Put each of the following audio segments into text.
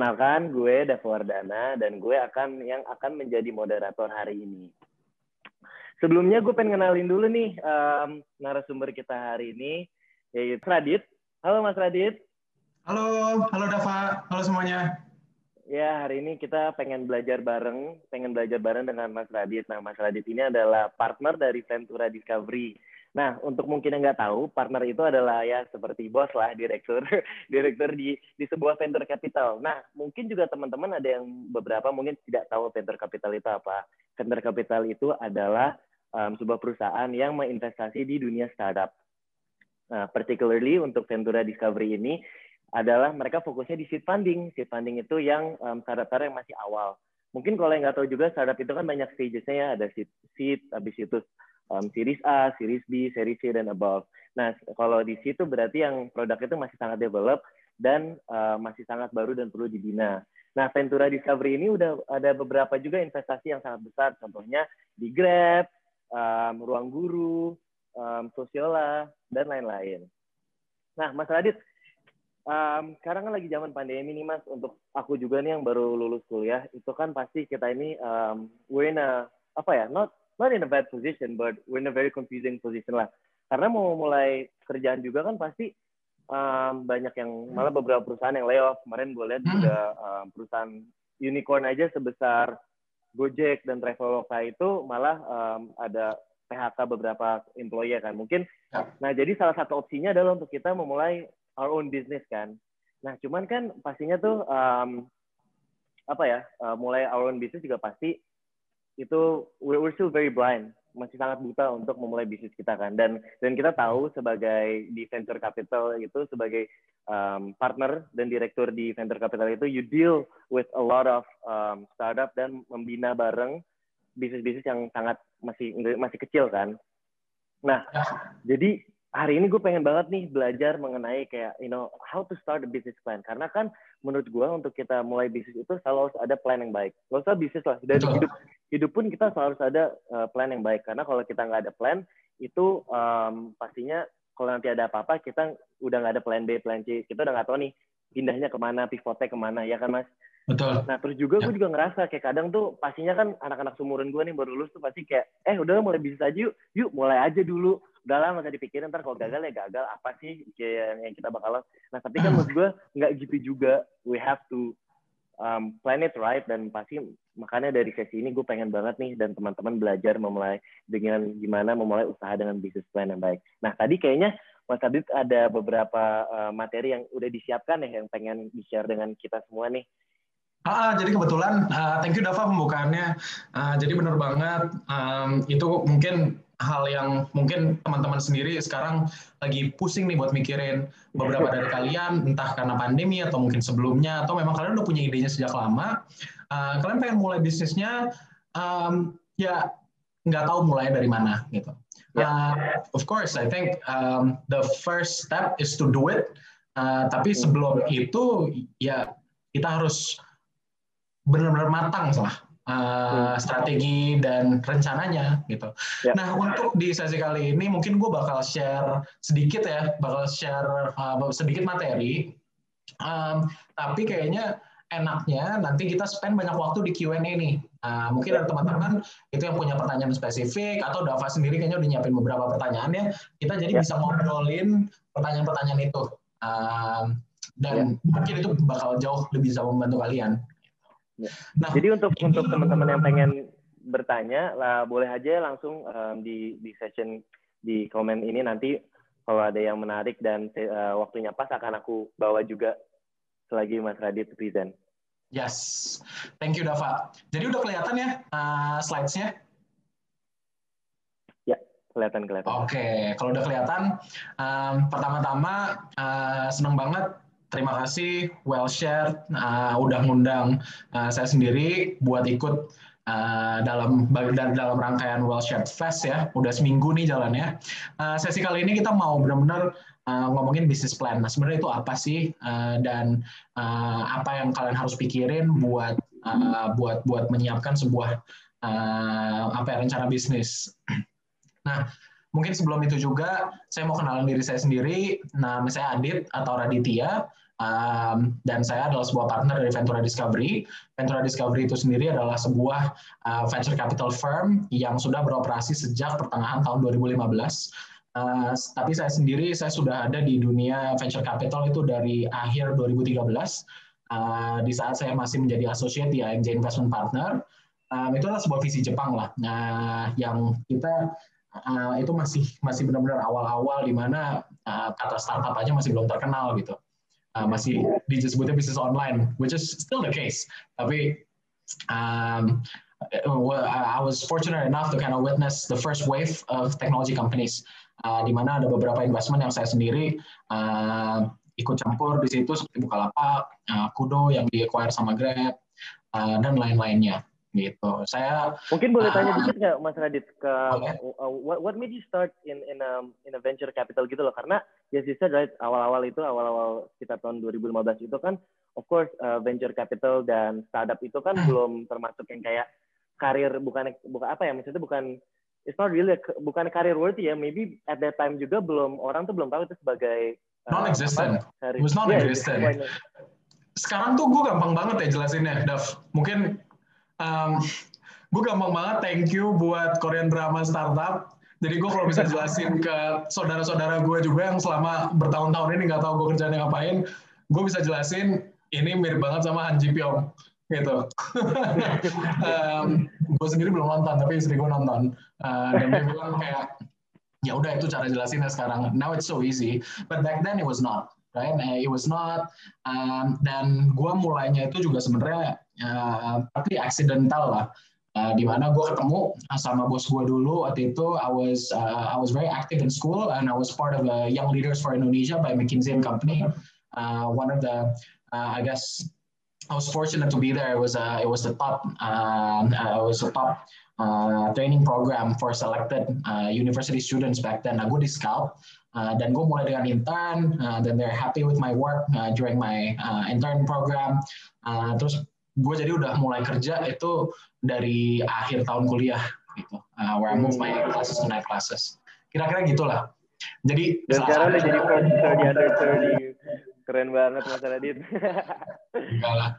Perkenalkan, gue Davo Wardana dan gue akan yang akan menjadi moderator hari ini. Sebelumnya gue pengen kenalin dulu nih um, narasumber kita hari ini, yaitu Radit. Halo Mas Radit. Halo, halo Dava, halo semuanya. Ya, hari ini kita pengen belajar bareng, pengen belajar bareng dengan Mas Radit. Nah, Mas Radit ini adalah partner dari Ventura Discovery. Nah, untuk mungkin yang nggak tahu, partner itu adalah ya seperti bos lah, direktur, direktur di di sebuah venture capital. Nah, mungkin juga teman-teman ada yang beberapa mungkin tidak tahu venture capital itu apa. Venture capital itu adalah um, sebuah perusahaan yang menginvestasi di dunia startup. Nah, particularly untuk Ventura Discovery ini adalah mereka fokusnya di seed funding. Seed funding itu yang um, startup-startup yang masih awal. Mungkin kalau yang nggak tahu juga startup itu kan banyak stagesnya ya, ada seed, seed habis itu um, series A, series B, series C dan above. Nah, kalau di situ berarti yang produk itu masih sangat develop dan uh, masih sangat baru dan perlu dibina. Nah, Ventura Discovery ini udah ada beberapa juga investasi yang sangat besar, contohnya di Grab, um, Ruang Guru, um, Sosiola, dan lain-lain. Nah, Mas Radit, um, sekarang kan lagi zaman pandemi nih Mas, untuk aku juga nih yang baru lulus kuliah, itu kan pasti kita ini um, we're in a, apa ya, not not in a bad position, but we're in a very confusing position lah. Karena mau mulai kerjaan juga kan pasti um, banyak yang malah beberapa perusahaan yang layoff. Kemarin gue lihat juga um, perusahaan unicorn aja sebesar Gojek dan Traveloka itu malah um, ada PHK beberapa employee kan. Mungkin ya. nah jadi salah satu opsinya adalah untuk kita memulai our own business kan. Nah, cuman kan pastinya tuh um, apa ya, uh, mulai our own business juga pasti itu we're still very blind. Masih sangat buta untuk memulai bisnis kita kan. Dan dan kita tahu sebagai di venture capital itu sebagai um, partner dan direktur di venture capital itu you deal with a lot of um, startup dan membina bareng bisnis-bisnis yang sangat masih masih kecil kan. Nah ya. jadi hari ini gue pengen banget nih belajar mengenai kayak you know how to start a business plan. Karena kan menurut gue untuk kita mulai bisnis itu selalu harus ada plan yang baik. Gak usah bisnis lah dari hidup hidup pun kita selalu harus ada uh, plan yang baik karena kalau kita nggak ada plan itu um, pastinya kalau nanti ada apa-apa kita udah nggak ada plan B plan C kita udah nggak tahu nih pindahnya ke mana pivotnya ke mana ya kan mas Betul. Nah terus juga ya. gue juga ngerasa kayak kadang tuh pastinya kan anak-anak sumuran gue nih baru lulus tuh pasti kayak eh udah mulai bisnis aja yuk, yuk mulai aja dulu. Udah nggak usah dipikirin ntar kalau gagal ya gagal apa sih kayak yang kita bakal. Nah tapi kan menurut gue nggak gitu juga. We have to um, plan it right dan pasti makanya dari sesi ini gue pengen banget nih dan teman-teman belajar memulai dengan gimana memulai usaha dengan bisnis plan yang baik. Nah tadi kayaknya Mas Adit ada beberapa uh, materi yang udah disiapkan ya yang pengen di-share dengan kita semua nih. Ah, jadi kebetulan, uh, thank you Dava pembukaannya. Uh, jadi benar banget, um, itu mungkin hal yang mungkin teman-teman sendiri sekarang lagi pusing nih buat mikirin beberapa dari kalian, entah karena pandemi atau mungkin sebelumnya, atau memang kalian udah punya idenya sejak lama, uh, kalian pengen mulai bisnisnya, um, ya nggak tahu mulai dari mana gitu. Uh, of course, I think um, the first step is to do it. Uh, tapi sebelum itu, ya kita harus benar-benar matang lah uh, strategi dan rencananya gitu. Ya. Nah untuk di sesi kali ini mungkin gue bakal share sedikit ya, bakal share uh, sedikit materi. Um, tapi kayaknya enaknya nanti kita spend banyak waktu di Q&A nih. Uh, mungkin ada teman-teman itu yang punya pertanyaan spesifik atau Dava sendiri kayaknya udah nyiapin beberapa pertanyaan ya. Kita jadi ya. bisa ngobrolin pertanyaan-pertanyaan itu. Uh, dan ya. mungkin itu bakal jauh lebih bisa membantu kalian. Ya. Nah, Jadi untuk untuk teman-teman yang pengen bertanya, lah boleh aja langsung um, di di session di komen ini nanti kalau ada yang menarik dan uh, waktunya pas akan aku bawa juga selagi Mas Radit present. Yes, thank you Dava. Jadi udah kelihatan ya uh, slides-nya? Ya, kelihatan kelihatan. Oke, okay. kalau udah kelihatan, um, pertama-tama uh, senang banget terima kasih well share uh, udah ngundang uh, saya sendiri buat ikut uh, dalam dalam rangkaian well shared fest ya. Udah seminggu nih jalannya. Uh, sesi kali ini kita mau benar-benar uh, ngomongin business plan. Nah sebenarnya itu apa sih? Uh, dan uh, apa yang kalian harus pikirin buat uh, buat buat menyiapkan sebuah uh, apa ya, rencana bisnis. Nah Mungkin sebelum itu juga saya mau kenalin diri saya sendiri. Nama saya Adit atau Raditya. Um, dan saya adalah sebuah partner dari Ventura Discovery. Ventura Discovery itu sendiri adalah sebuah uh, venture capital firm yang sudah beroperasi sejak pertengahan tahun 2015. Uh, tapi saya sendiri saya sudah ada di dunia venture capital itu dari akhir 2013 uh, di saat saya masih menjadi associate di AMJ Investment Partner. Um, itu adalah sebuah visi Jepang lah. Nah, yang kita uh, itu masih masih benar-benar awal-awal di mana uh, kata startup aja masih belum terkenal gitu uh, masih disebutnya bisnis online, which is still the case. Tapi um, I was fortunate enough to kind of witness the first wave of technology companies, uh, di mana ada beberapa investment yang saya sendiri uh, ikut campur di situ seperti Bukalapak, uh, Kudo yang di acquire sama Grab, uh, dan lain-lainnya gitu. Saya mungkin boleh tanya uh, dikit nggak Mas Radit ke okay. uh, what, what made you start in in a, in a venture capital gitu loh? Karena ya sih right awal-awal itu awal-awal sekitar tahun 2015 itu kan of course uh, venture capital dan startup itu kan belum termasuk yang kayak karir bukan bukan apa ya maksudnya bukan it's not really bukan karir worthy ya. Maybe at that time juga belum orang tuh belum tahu itu sebagai uh, non-existent. it was non-existent. yeah, sekarang tuh gue gampang banget ya jelasinnya Dav. Mungkin um, gue gampang banget thank you buat Korean drama startup jadi gue kalau bisa jelasin ke saudara-saudara gue juga yang selama bertahun-tahun ini nggak tahu gue kerjanya ngapain, gue bisa jelasin ini mirip banget sama Han Ji Pyong gitu. um, gue sendiri belum nonton tapi istri gue nonton uh, dan dia bilang kayak ya udah itu cara jelasinnya sekarang. Now it's so easy, but back then it was not right? It was not. Um, dan gue mulainya itu juga sebenarnya uh, tapi accidental lah. Uh, di mana gue ketemu sama bos gue dulu waktu itu I was uh, I was very active in school and I was part of a Young Leaders for Indonesia by McKinsey and Company. Uh, one of the uh, I guess I was fortunate to be there. It was uh, it was the top uh, it was a top uh, training program for selected uh, university students back then. Nah, gue di scout Uh, dan gue mulai dengan intern, uh, they're happy with my work uh, during my uh, intern program. Uh, terus gue jadi udah mulai kerja itu dari akhir tahun kuliah gitu, uh, where I move my classes to night classes. Kira-kira gitulah. Jadi dan sekarang udah jadi producer di under 30. Keren banget Mas Radit. Enggak lah.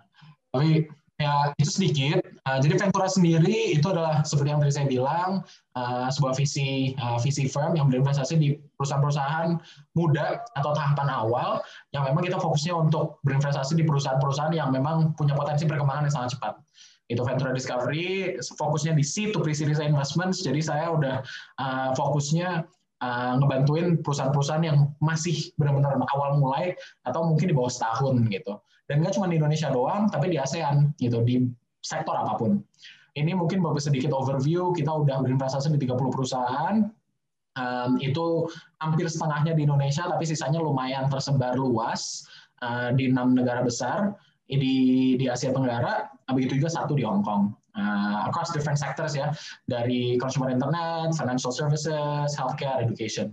Tapi Ya, itu sedikit. Uh, jadi Ventura sendiri itu adalah seperti yang tadi saya bilang, uh, sebuah visi uh, visi firm yang berinvestasi di perusahaan-perusahaan muda atau tahapan awal yang memang kita fokusnya untuk berinvestasi di perusahaan-perusahaan yang memang punya potensi perkembangan yang sangat cepat. Itu Ventura Discovery fokusnya di C to pre-series investments. Jadi saya udah uh, fokusnya uh, ngebantuin perusahaan-perusahaan yang masih benar-benar awal mulai atau mungkin di bawah setahun gitu dan nggak cuma di Indonesia doang, tapi di ASEAN gitu, di sektor apa pun. Ini mungkin bagus sedikit overview, kita udah berinvestasi di 30 perusahaan, um, itu hampir setengahnya di Indonesia, tapi sisanya lumayan tersebar luas uh, di enam negara besar di di Asia Tenggara, begitu juga satu di Hong Kong. Uh, across different sectors ya, dari consumer internet, financial services, healthcare, education.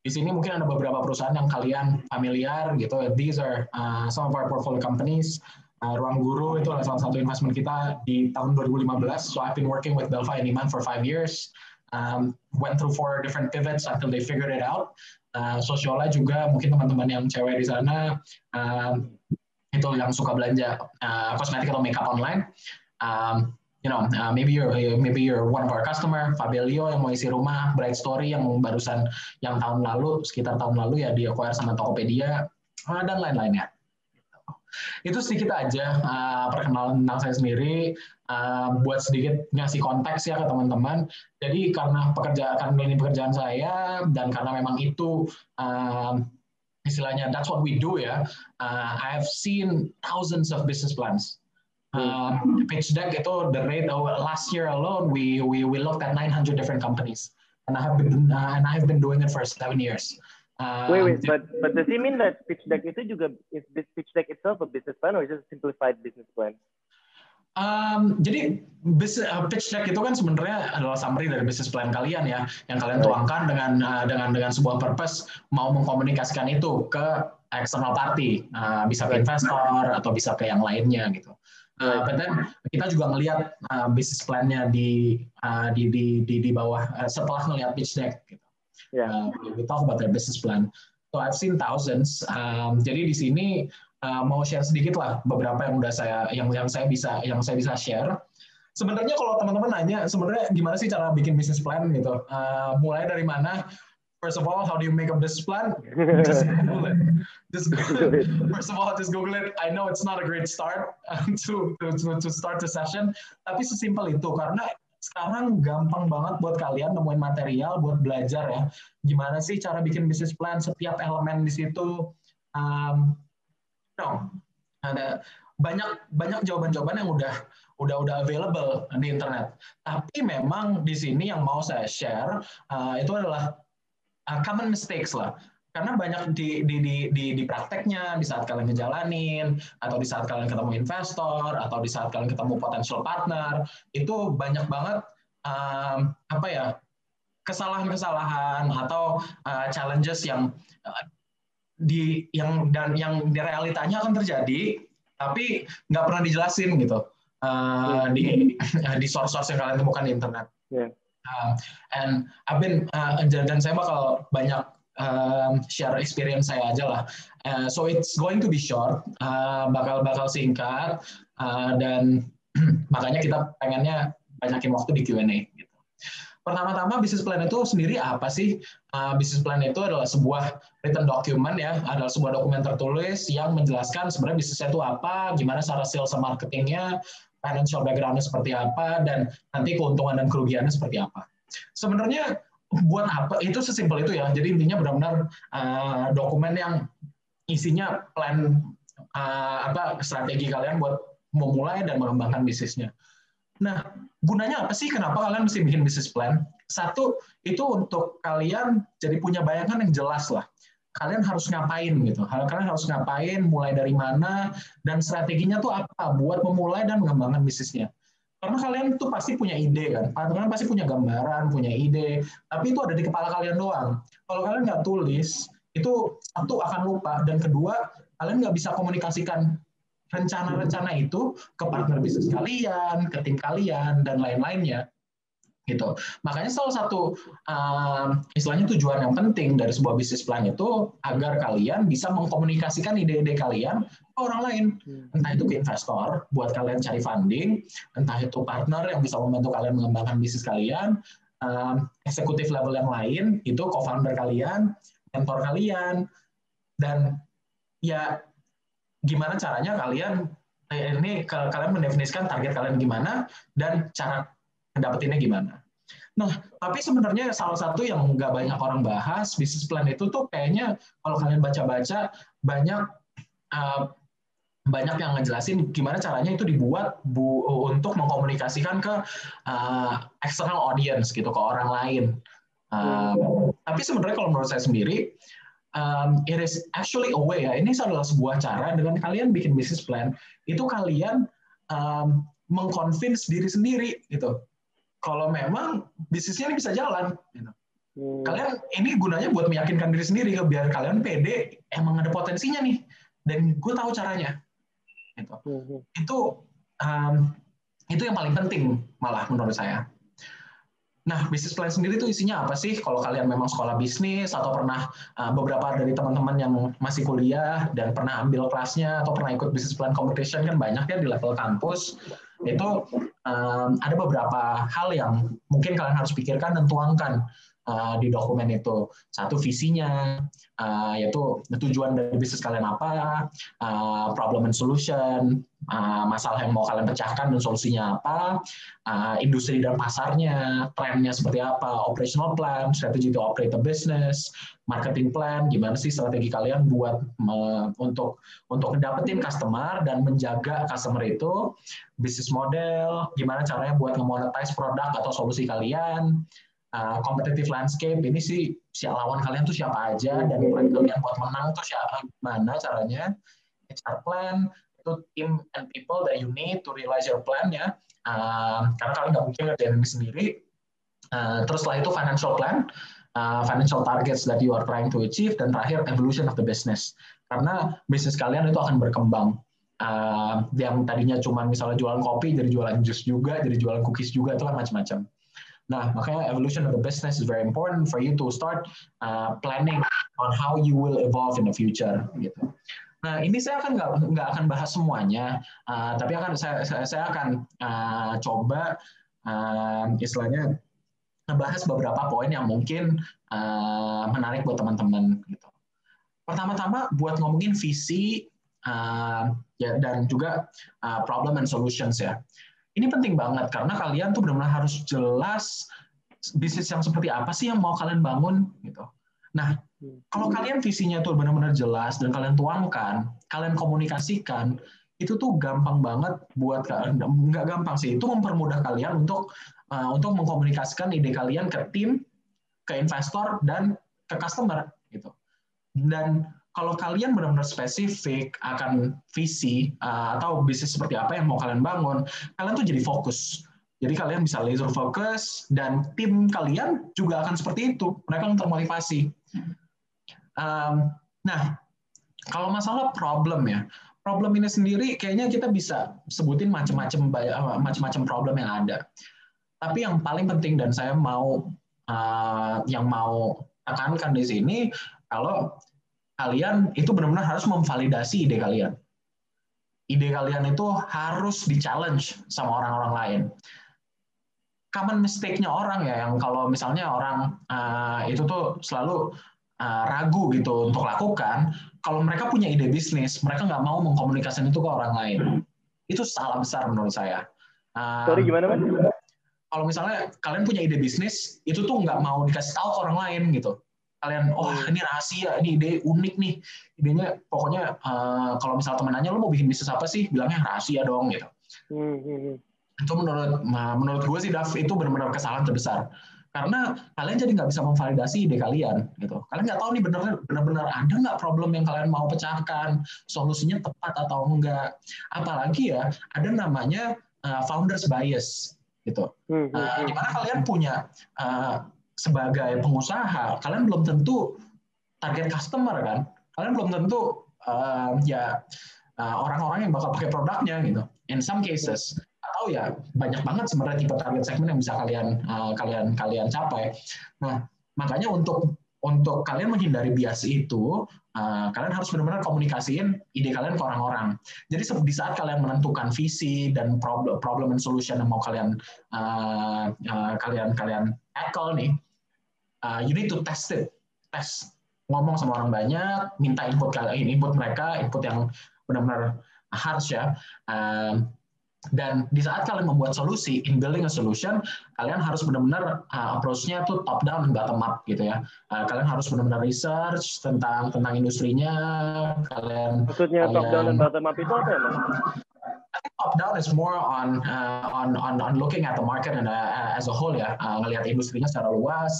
Di sini mungkin ada beberapa perusahaan yang kalian familiar gitu. These are uh, some of our portfolio companies. Uh, Ruang Guru itu adalah salah satu investment kita di tahun 2015. So I've been working with Belva and Iman for five years. Um, went through four different pivots until they figured it out. Uh, Sosiola juga mungkin teman-teman yang cewek di sana um, itu yang suka belanja uh, kosmetik atau makeup online. Um, you know, uh, maybe you're maybe you're one of our customer, Fabelio yang mau isi rumah, Bright Story yang barusan yang tahun lalu sekitar tahun lalu ya di acquire sama Tokopedia uh, dan lain-lainnya. Itu sedikit aja uh, perkenalan tentang saya sendiri, uh, buat sedikit ngasih konteks ya ke teman-teman. Jadi karena pekerjaan ini pekerjaan saya dan karena memang itu uh, istilahnya that's what we do ya. Uh, I have seen thousands of business plans uh, pitch deck itu the rate of last year alone we we we looked at 900 different companies and I have been uh, and I have been doing it for seven years. Uh, wait, wait, but but does it mean that pitch deck itu juga is this pitch deck itself a business plan or is it a simplified business plan? Um, jadi business, uh, pitch deck itu kan sebenarnya adalah summary dari business plan kalian ya, yang kalian tuangkan dengan uh, dengan dengan sebuah purpose mau mengkomunikasikan itu ke external party, uh, bisa ke investor atau bisa ke yang lainnya gitu. Uh, but then kita juga ngelihat uh, bisnis plan-nya di, uh, di, di, di, di bawah uh, setelah ngelihat pitch deck. Gitu. Yeah. Uh, we talk about their business plan. So I've seen thousands. Um, jadi di sini uh, mau share sedikit lah beberapa yang udah saya yang yang saya bisa yang saya bisa share. Sebenarnya kalau teman-teman nanya sebenarnya gimana sih cara bikin bisnis plan gitu, uh, mulai dari mana? First of all, how do you make a business plan? Just Google it. Just Google it. First of all, just Google it. I know it's not a great start to to to start the session, tapi sesimpel itu karena sekarang gampang banget buat kalian nemuin material buat belajar ya. Gimana sih cara bikin bisnis plan setiap elemen di situ. Um, no, ada banyak banyak jawaban-jawaban yang udah udah udah available di internet. Tapi memang di sini yang mau saya share uh, itu adalah uh, common mistakes lah karena banyak di, di, di, di, di prakteknya, di saat kalian ngejalanin, atau di saat kalian ketemu investor, atau di saat kalian ketemu potential partner, itu banyak banget um, apa ya kesalahan-kesalahan atau uh, challenges yang uh, di yang dan yang di realitanya akan terjadi, tapi nggak pernah dijelasin gitu uh, di di source-source yang kalian temukan di internet. Yeah. Uh, and I've been uh, dan saya bakal banyak um, share experience saya aja lah. Uh, so it's going to be short, uh, bakal bakal singkat uh, dan makanya kita pengennya banyakin waktu di Q&A. Gitu. Pertama-tama bisnis plan itu sendiri apa sih? Uh, bisnis plan itu adalah sebuah written document ya, adalah sebuah dokumen tertulis yang menjelaskan sebenarnya bisnisnya itu apa, gimana cara sales dan marketingnya, financial backgroundnya seperti apa, dan nanti keuntungan dan kerugiannya seperti apa. Sebenarnya buat apa itu sesimpel itu ya. Jadi intinya benar-benar uh, dokumen yang isinya plan uh, apa strategi kalian buat memulai dan mengembangkan bisnisnya. Nah gunanya apa sih? Kenapa kalian mesti bikin bisnis plan? Satu itu untuk kalian jadi punya bayangan yang jelas lah kalian harus ngapain gitu? Kalian harus ngapain mulai dari mana dan strateginya tuh apa buat memulai dan mengembangkan bisnisnya? Karena kalian tuh pasti punya ide kan, kalian pasti punya gambaran, punya ide, tapi itu ada di kepala kalian doang. Kalau kalian nggak tulis, itu satu akan lupa, dan kedua kalian nggak bisa komunikasikan rencana-rencana itu ke partner bisnis kalian, ke tim kalian, dan lain-lainnya gitu. Makanya salah satu um, istilahnya tujuan yang penting dari sebuah bisnis plan itu agar kalian bisa mengkomunikasikan ide-ide kalian ke orang lain. Hmm. Entah itu ke investor buat kalian cari funding, entah itu partner yang bisa membantu kalian mengembangkan bisnis kalian, um, eksekutif level yang lain itu co-founder kalian, mentor kalian, dan ya gimana caranya kalian eh, ini kalian mendefinisikan target kalian gimana dan cara dapetinnya gimana. Nah, tapi sebenarnya salah satu yang nggak banyak orang bahas, bisnis plan itu tuh kayaknya kalau kalian baca-baca banyak uh, banyak yang ngejelasin gimana caranya itu dibuat bu, untuk mengkomunikasikan ke uh, external audience gitu ke orang lain. Uh, tapi sebenarnya kalau menurut saya sendiri, um, it is actually a way ya. Ini adalah sebuah cara dengan kalian bikin bisnis plan itu kalian um, mengconvince diri sendiri gitu kalau memang bisnisnya ini bisa jalan. Gitu. Hmm. Kalian ini gunanya buat meyakinkan diri sendiri biar kalian pede emang ada potensinya nih dan gue tahu caranya. Gitu. Hmm. Itu um, itu yang paling penting malah menurut saya. Nah, bisnis plan sendiri itu isinya apa sih? Kalau kalian memang sekolah bisnis atau pernah uh, beberapa dari teman-teman yang masih kuliah dan pernah ambil kelasnya atau pernah ikut bisnis plan competition kan banyak ya di level kampus itu um, ada beberapa hal yang mungkin kalian harus pikirkan dan tuangkan uh, di dokumen itu. Satu visinya, uh, yaitu tujuan dari bisnis kalian apa, uh, problem and solution, uh, masalah yang mau kalian pecahkan dan solusinya apa, uh, industri dan pasarnya, trennya seperti apa, operational plan, strategi to operate the business, marketing plan, gimana sih strategi kalian buat me, untuk untuk dapetin customer dan menjaga customer itu, bisnis model, gimana caranya buat nge-monetize produk atau solusi kalian, uh, competitive landscape, ini sih siapa lawan kalian tuh siapa aja dan plan kalian buat menang tuh siapa gimana caranya, HR plan, itu team and people that you need to realize your plan ya, uh, karena kalian nggak mungkin ngerjain ini sendiri. Uh, terus setelah itu financial plan, uh, financial targets that you are trying to achieve, dan terakhir evolution of the business. Karena bisnis kalian itu akan berkembang. Uh, yang tadinya cuma misalnya jualan kopi, jadi jualan jus juga, jadi jualan cookies juga, itu kan macam-macam. Nah, makanya evolution of the business is very important for you to start uh, planning on how you will evolve in the future. Gitu. Nah, ini saya akan nggak nggak akan bahas semuanya, uh, tapi akan saya saya akan uh, coba uh, istilahnya ngebahas beberapa poin yang mungkin uh, menarik buat teman-teman. Gitu. Pertama-tama buat ngomongin visi uh, ya dan juga uh, problem and solutions ya. Ini penting banget karena kalian tuh benar-benar harus jelas bisnis yang seperti apa sih yang mau kalian bangun gitu. Nah, kalau kalian visinya tuh benar-benar jelas dan kalian tuangkan, kalian komunikasikan, itu tuh gampang banget buat nggak gampang sih, itu mempermudah kalian untuk uh, untuk mengkomunikasikan ide kalian ke tim, ke investor dan ke customer gitu. Dan kalau kalian benar-benar spesifik akan visi uh, atau bisnis seperti apa yang mau kalian bangun, kalian tuh jadi fokus. Jadi kalian bisa laser fokus dan tim kalian juga akan seperti itu. Mereka termotivasi. Um, nah, kalau masalah problem ya, problem ini sendiri kayaknya kita bisa sebutin macam-macam eh, macam-macam problem yang ada. Tapi yang paling penting dan saya mau uh, yang mau tekankan di sini kalau kalian itu benar-benar harus memvalidasi ide kalian. Ide kalian itu harus di-challenge sama orang-orang lain. Common mistake-nya orang ya, yang kalau misalnya orang uh, itu tuh selalu uh, ragu gitu untuk lakukan, kalau mereka punya ide bisnis, mereka nggak mau mengkomunikasikan itu ke orang lain. Itu salah besar menurut saya. Uh, Sorry gimana mas? Kalau misalnya kalian punya ide bisnis, itu tuh nggak mau dikasih tahu ke orang lain gitu. Kalian, oh ini rahasia, ini ide unik nih. Idenya pokoknya uh, kalau misal teman nanya, lo mau bikin bisnis apa sih? Bilangnya rahasia dong gitu. Hmm, hmm, hmm. Itu menurut menurut gue sih, Dav, itu benar-benar kesalahan terbesar karena kalian jadi nggak bisa memvalidasi ide kalian gitu kalian nggak tahu nih benar benar ada nggak problem yang kalian mau pecahkan solusinya tepat atau enggak apalagi ya ada namanya uh, founders bias gitu uh, di mana kalian punya uh, sebagai pengusaha kalian belum tentu target customer kan kalian belum tentu uh, ya orang-orang uh, yang bakal pakai produknya gitu in some cases tahu ya banyak banget sebenarnya tipe target segmen yang bisa kalian uh, kalian kalian capai. Nah, makanya untuk untuk kalian menghindari bias itu, uh, kalian harus benar-benar komunikasiin ide kalian ke orang-orang. Jadi di saat kalian menentukan visi dan problem problem and solution yang mau kalian uh, uh, kalian kalian tackle nih, uh, you need to test it, test ngomong sama orang banyak, minta input kalian, input mereka, input yang benar-benar harus ya. Uh, dan di saat kalian membuat solusi, in building a solution, kalian harus benar-benar uh, approach-nya tuh top down dan bottom up gitu ya. Uh, kalian harus benar-benar research tentang tentang industrinya. Kalian maksudnya kalian, top down dan bottom up itu apa ya, Mas? Top down is more on uh, on on on looking at the market and uh, as a whole ya, uh, ngelihat industrinya secara luas,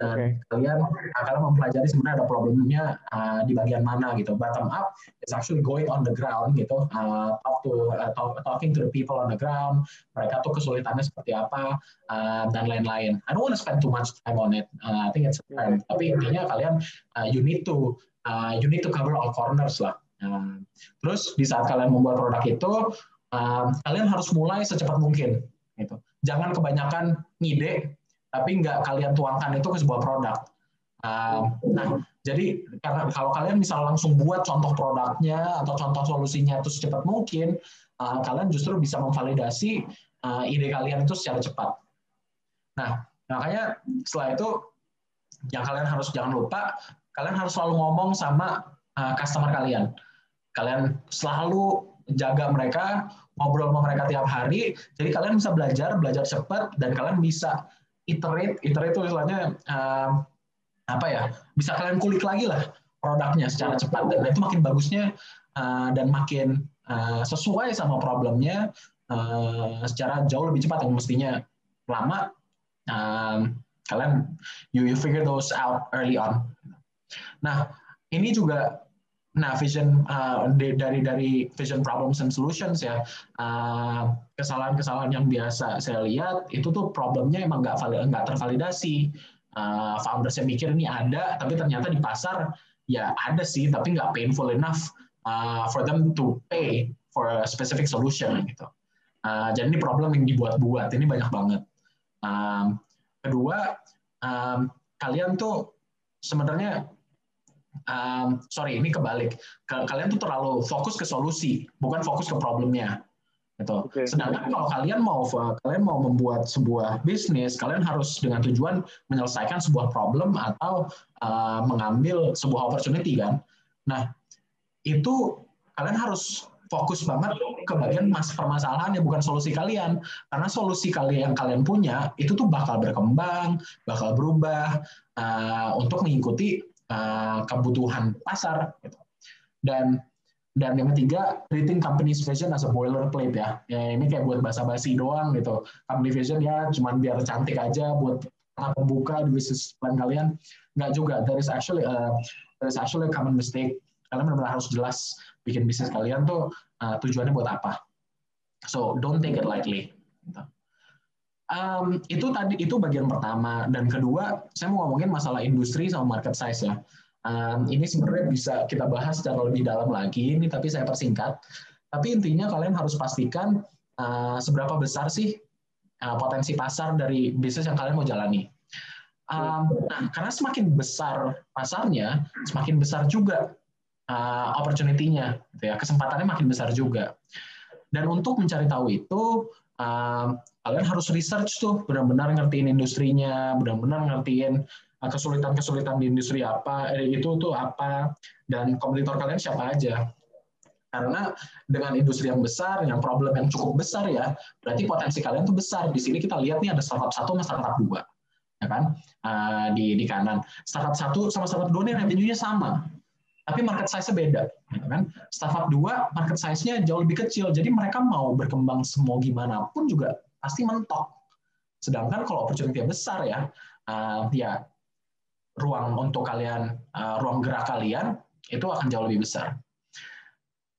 dan okay. kalian kalian mempelajari sebenarnya ada problemnya uh, di bagian mana gitu. Bottom up is actually going on the ground gitu. Uh, talk to uh, talk, talking to the people on the ground. Mereka tuh kesulitannya seperti apa uh, dan lain-lain. I don't want to spend too much time on it. Uh, I think it's time tapi intinya kalian uh, you need to uh, you need to cover all corners lah. Uh, terus di saat kalian membuat produk itu uh, kalian harus mulai secepat mungkin gitu. Jangan kebanyakan ngide tapi nggak kalian tuangkan itu ke sebuah produk. Uh, nah, jadi karena kalau kalian misal langsung buat contoh produknya atau contoh solusinya itu secepat mungkin, uh, kalian justru bisa memvalidasi uh, ide kalian itu secara cepat. Nah, makanya setelah itu yang kalian harus jangan lupa, kalian harus selalu ngomong sama uh, customer kalian. Kalian selalu jaga mereka, ngobrol sama mereka tiap hari, jadi kalian bisa belajar, belajar cepat, dan kalian bisa iterate, iterate itu istilahnya uh, apa ya? Bisa kalian kulik lagi lah produknya secara cepat dan itu makin bagusnya uh, dan makin uh, sesuai sama problemnya uh, secara jauh lebih cepat yang mestinya lama. Um, kalian you you figure those out early on. Nah, ini juga Nah, vision uh, dari dari vision problems and solutions ya kesalahan kesalahan-kesalahan yang biasa saya lihat itu tuh problemnya emang nggak nggak tervalidasi. Uh, founders yang mikir ini ada, tapi ternyata di pasar ya ada sih, tapi nggak painful enough uh, for them to pay for a specific solution gitu. Uh, jadi ini problem yang dibuat-buat, ini banyak banget. Um, kedua, um, kalian tuh sebenarnya um, sorry ini kebalik kalian tuh terlalu fokus ke solusi bukan fokus ke problemnya gitu. Okay. Sedangkan kalau kalian mau kalian mau membuat sebuah bisnis, kalian harus dengan tujuan menyelesaikan sebuah problem atau uh, mengambil sebuah opportunity kan. Nah, itu kalian harus fokus banget ke bagian mas permasalahan ya bukan solusi kalian karena solusi kalian yang kalian punya itu tuh bakal berkembang bakal berubah uh, untuk mengikuti uh, kebutuhan pasar gitu. dan dan yang ketiga treating company's vision as a boilerplate ya. ya ini kayak buat basa-basi doang gitu company vision ya cuma biar cantik aja buat pembuka di bisnis plan kalian nggak juga there is actually a, there is actually a common mistake kalian benar-benar harus jelas bikin bisnis kalian tuh uh, tujuannya buat apa. So don't take it lightly. Um, itu tadi itu bagian pertama dan kedua saya mau ngomongin masalah industri sama market size ya. Um, ini sebenarnya bisa kita bahas secara lebih dalam lagi ini tapi saya persingkat. Tapi intinya kalian harus pastikan uh, seberapa besar sih uh, potensi pasar dari bisnis yang kalian mau jalani. Um, nah, karena semakin besar pasarnya, semakin besar juga uh, opportunity-nya, gitu ya. kesempatannya makin besar juga. Dan untuk mencari tahu itu, uh, kalian harus research tuh, benar-benar ngertiin industrinya, benar-benar ngertiin uh, kesulitan-kesulitan di industri apa, eh, itu tuh apa, dan kompetitor kalian siapa aja. Karena dengan industri yang besar, yang problem yang cukup besar ya, berarti potensi kalian tuh besar. Di sini kita lihat nih ada startup satu sama startup dua, ya kan? Uh, di di kanan. Startup satu sama startup dua nih revenue-nya sama, tapi market size-nya beda. Gitu kan? Startup 2, market size-nya jauh lebih kecil, jadi mereka mau berkembang semua gimana pun juga pasti mentok. Sedangkan kalau opportunity besar ya, uh, ya ruang untuk kalian, uh, ruang gerak kalian itu akan jauh lebih besar.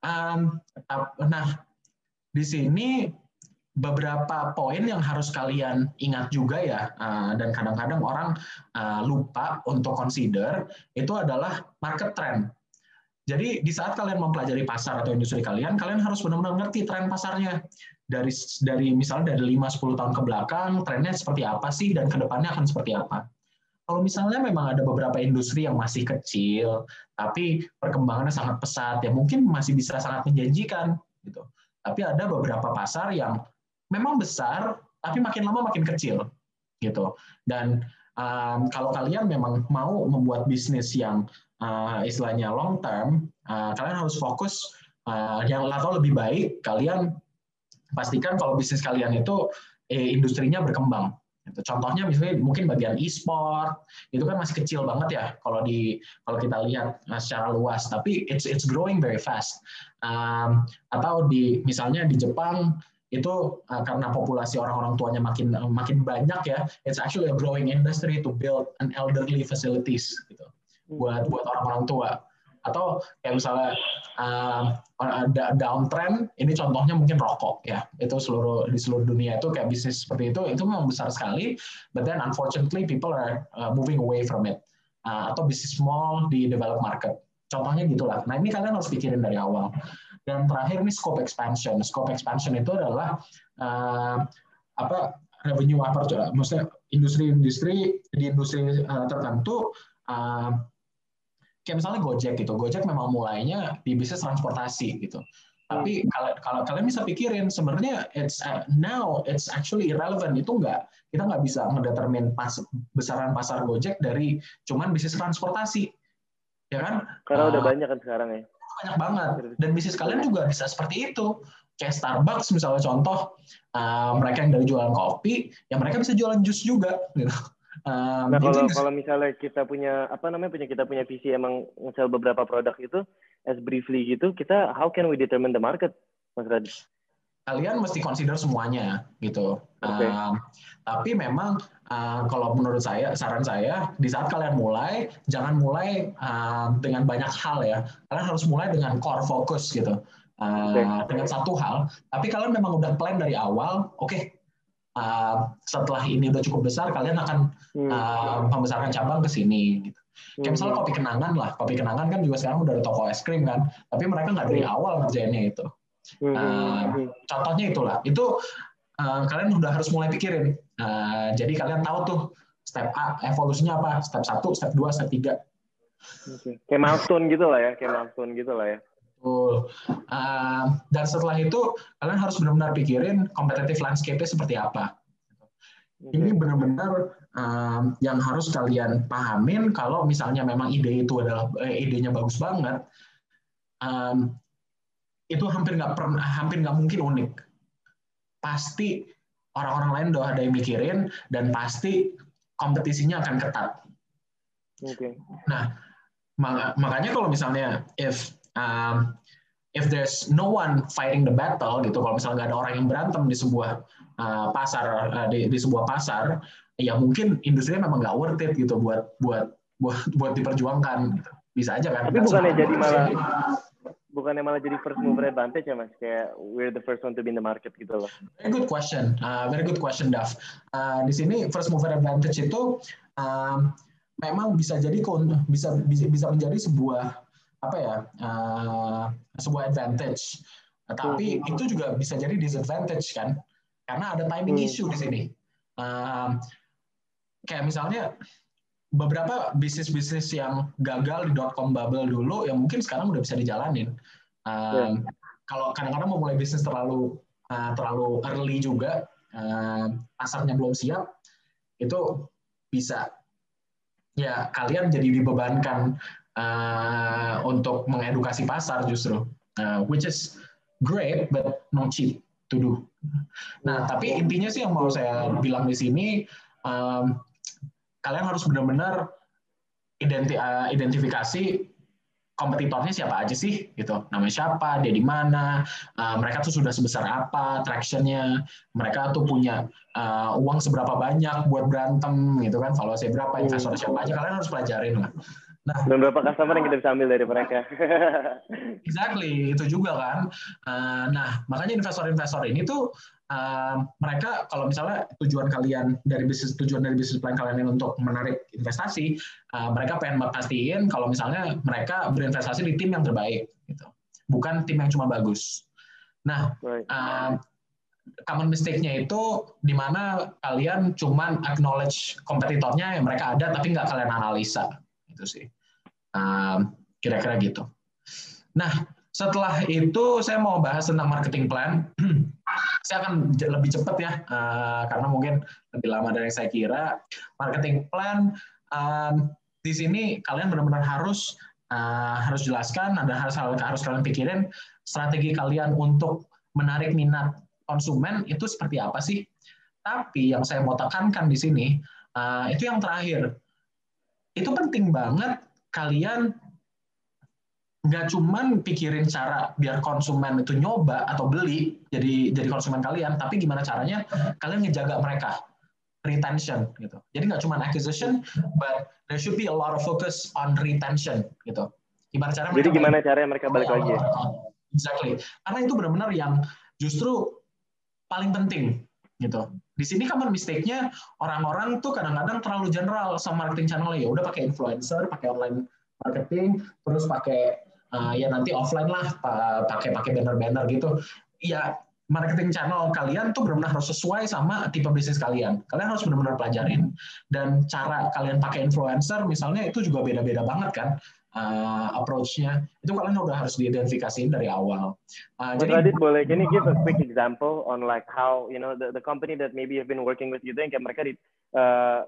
Um, nah, di sini beberapa poin yang harus kalian ingat juga ya, uh, dan kadang-kadang orang uh, lupa untuk consider itu adalah market trend. Jadi di saat kalian mempelajari pasar atau industri kalian, kalian harus benar-benar ngerti tren pasarnya. Dari dari misalnya dari 5-10 tahun ke belakang, trennya seperti apa sih dan ke depannya akan seperti apa. Kalau misalnya memang ada beberapa industri yang masih kecil, tapi perkembangannya sangat pesat, ya mungkin masih bisa sangat menjanjikan. gitu. Tapi ada beberapa pasar yang memang besar, tapi makin lama makin kecil, gitu. Dan um, kalau kalian memang mau membuat bisnis yang uh, istilahnya long term, uh, kalian harus fokus uh, yang atau lebih baik kalian pastikan kalau bisnis kalian itu eh, industrinya berkembang. Gitu. Contohnya misalnya mungkin bagian e-sport itu kan masih kecil banget ya kalau di kalau kita lihat secara luas, tapi it's it's growing very fast. Um, atau di misalnya di Jepang itu uh, karena populasi orang-orang tuanya makin uh, makin banyak ya, it's actually a growing industry to build an elderly facilities gitu buat buat orang-orang tua. Atau kayak misalnya uh, downtrend, ini contohnya mungkin rokok ya, itu seluruh di seluruh dunia itu kayak bisnis seperti itu, itu memang besar sekali, but then unfortunately people are uh, moving away from it. Uh, atau bisnis small di developed market. Contohnya gitulah. Nah ini kalian harus pikirin dari awal. Dan terakhir ini scope expansion. Scope expansion itu adalah uh, apa revenue apa maksudnya industri-industri di industri uh, tertentu uh, kayak misalnya Gojek gitu. Gojek memang mulainya di bisnis transportasi gitu. Tapi kalau kalau kalian bisa pikirin sebenarnya it's uh, now it's actually irrelevant itu enggak kita nggak bisa mendetermin pas besaran pasar Gojek dari cuman bisnis transportasi ya kan? Karena uh, udah banyak kan sekarang ya banyak banget. Dan bisnis kalian juga bisa seperti itu. Kayak Starbucks misalnya contoh uh, mereka yang dari jualan kopi ya mereka bisa jualan jus juga gitu. Um, nah kalau kalau misalnya kita punya apa namanya punya kita punya visi emang nge beberapa produk itu as briefly gitu kita how can we determine the market Mas Radit? Kalian mesti consider semuanya gitu. Okay. Uh, tapi memang uh, kalau menurut saya saran saya di saat kalian mulai jangan mulai uh, dengan banyak hal ya. Kalian harus mulai dengan core focus gitu. Uh, okay. Dengan satu hal. Tapi kalian memang udah plan dari awal. Oke. Okay, uh, setelah ini udah cukup besar, kalian akan uh, membesarkan cabang ke sini. Gitu. Kayak misalnya hmm. kopi kenangan lah, kopi kenangan kan juga sekarang udah ada toko es krim kan, tapi mereka nggak dari hmm. awal ngerjainnya itu. Uh, contohnya itulah. Itu uh, kalian udah harus mulai pikirin. Uh, jadi kalian tahu tuh step A evolusinya apa, step 1, step 2, step 3. Okay. Kayak milestone gitu lah ya, kayak milestone gitu lah ya. Betul. Uh, dan setelah itu kalian harus benar-benar pikirin competitive landscape-nya seperti apa. Okay. Ini benar-benar um, yang harus kalian pahamin kalau misalnya memang ide itu adalah eh, idenya bagus banget, um, itu hampir nggak pernah hampir nggak mungkin unik. Pasti orang-orang lain udah ada yang mikirin dan pasti kompetisinya akan ketat. Okay. Nah, makanya kalau misalnya if um, if there's no one fighting the battle gitu kalau misalnya nggak ada orang yang berantem di sebuah uh, pasar uh, di, di sebuah pasar ya mungkin industrinya memang nggak worth it gitu buat buat buat buat diperjuangkan gitu. bisa aja kan tapi bukannya jadi malah bukannya malah jadi first mover advantage ya mas kayak we're the first one to be in the market gitu loh very good question uh, very good question Daf uh, di sini first mover advantage itu um, memang bisa jadi bisa bisa menjadi sebuah apa ya uh, sebuah advantage. Tapi hmm. itu juga bisa jadi disadvantage kan, karena ada timing hmm. issue di sini. Uh, kayak misalnya beberapa bisnis-bisnis yang gagal di dot com bubble dulu, yang mungkin sekarang udah bisa dijalanin. Uh, yeah. Kalau kadang-kadang mau mulai bisnis terlalu uh, terlalu early juga, uh, pasarnya belum siap, itu bisa ya kalian jadi dibebankan uh, untuk mengedukasi pasar justru, uh, which is great but not cheap to do. Nah, tapi intinya sih yang mau saya bilang di sini, um, kalian harus benar-benar identi uh, identifikasi kompetitornya siapa aja sih gitu. Namanya siapa dia di mana uh, mereka tuh sudah sebesar apa tractionnya. Mereka tuh punya uh, uang seberapa banyak buat berantem gitu kan. Saya berapa investor siapa aja kalian harus pelajarin lah. Nah, dan berapa customer yang kita bisa ambil dari mereka? exactly, itu juga kan. Uh, nah, makanya investor-investor ini tuh uh, mereka kalau misalnya tujuan kalian dari bisnis tujuan dari bisnis plan kalian ini untuk menarik investasi, uh, mereka pengen pastiin kalau misalnya mereka berinvestasi di tim yang terbaik, gitu. bukan tim yang cuma bagus. Nah, uh, common mistake-nya itu di mana kalian cuma acknowledge kompetitornya yang mereka ada tapi nggak kalian analisa itu sih kira-kira gitu. Nah, setelah itu saya mau bahas tentang marketing plan. saya akan lebih cepat ya, uh, karena mungkin lebih lama dari yang saya kira. Marketing plan um, di sini kalian benar-benar harus uh, harus jelaskan, ada harus harus kalian pikirin strategi kalian untuk menarik minat konsumen itu seperti apa sih. Tapi yang saya mau tekankan di sini uh, itu yang terakhir. Itu penting banget kalian nggak cuman pikirin cara biar konsumen itu nyoba atau beli jadi jadi konsumen kalian, tapi gimana caranya kalian ngejaga mereka retention gitu. Jadi nggak cuma acquisition, but there should be a lot of focus on retention gitu. Gimana cara Jadi gimana caranya mereka balik lagi? Ya? Exactly. Karena itu benar-benar yang justru paling penting gitu. Di sini common mistake-nya orang-orang tuh kadang-kadang terlalu general sama marketing channel ya. Udah pakai influencer, pakai online marketing, terus pakai uh, ya nanti offline lah, pakai pakai banner-banner gitu. Ya marketing channel kalian tuh benar-benar harus sesuai sama tipe bisnis kalian. Kalian harus benar-benar pelajarin. Dan cara kalian pakai influencer misalnya itu juga beda-beda banget kan uh, approach-nya itu kalian udah harus diidentifikasiin dari awal. Uh, jadi Radit boleh can you give a quick example on like how you know the, the company that maybe have been working with you yang kayak mereka di, uh,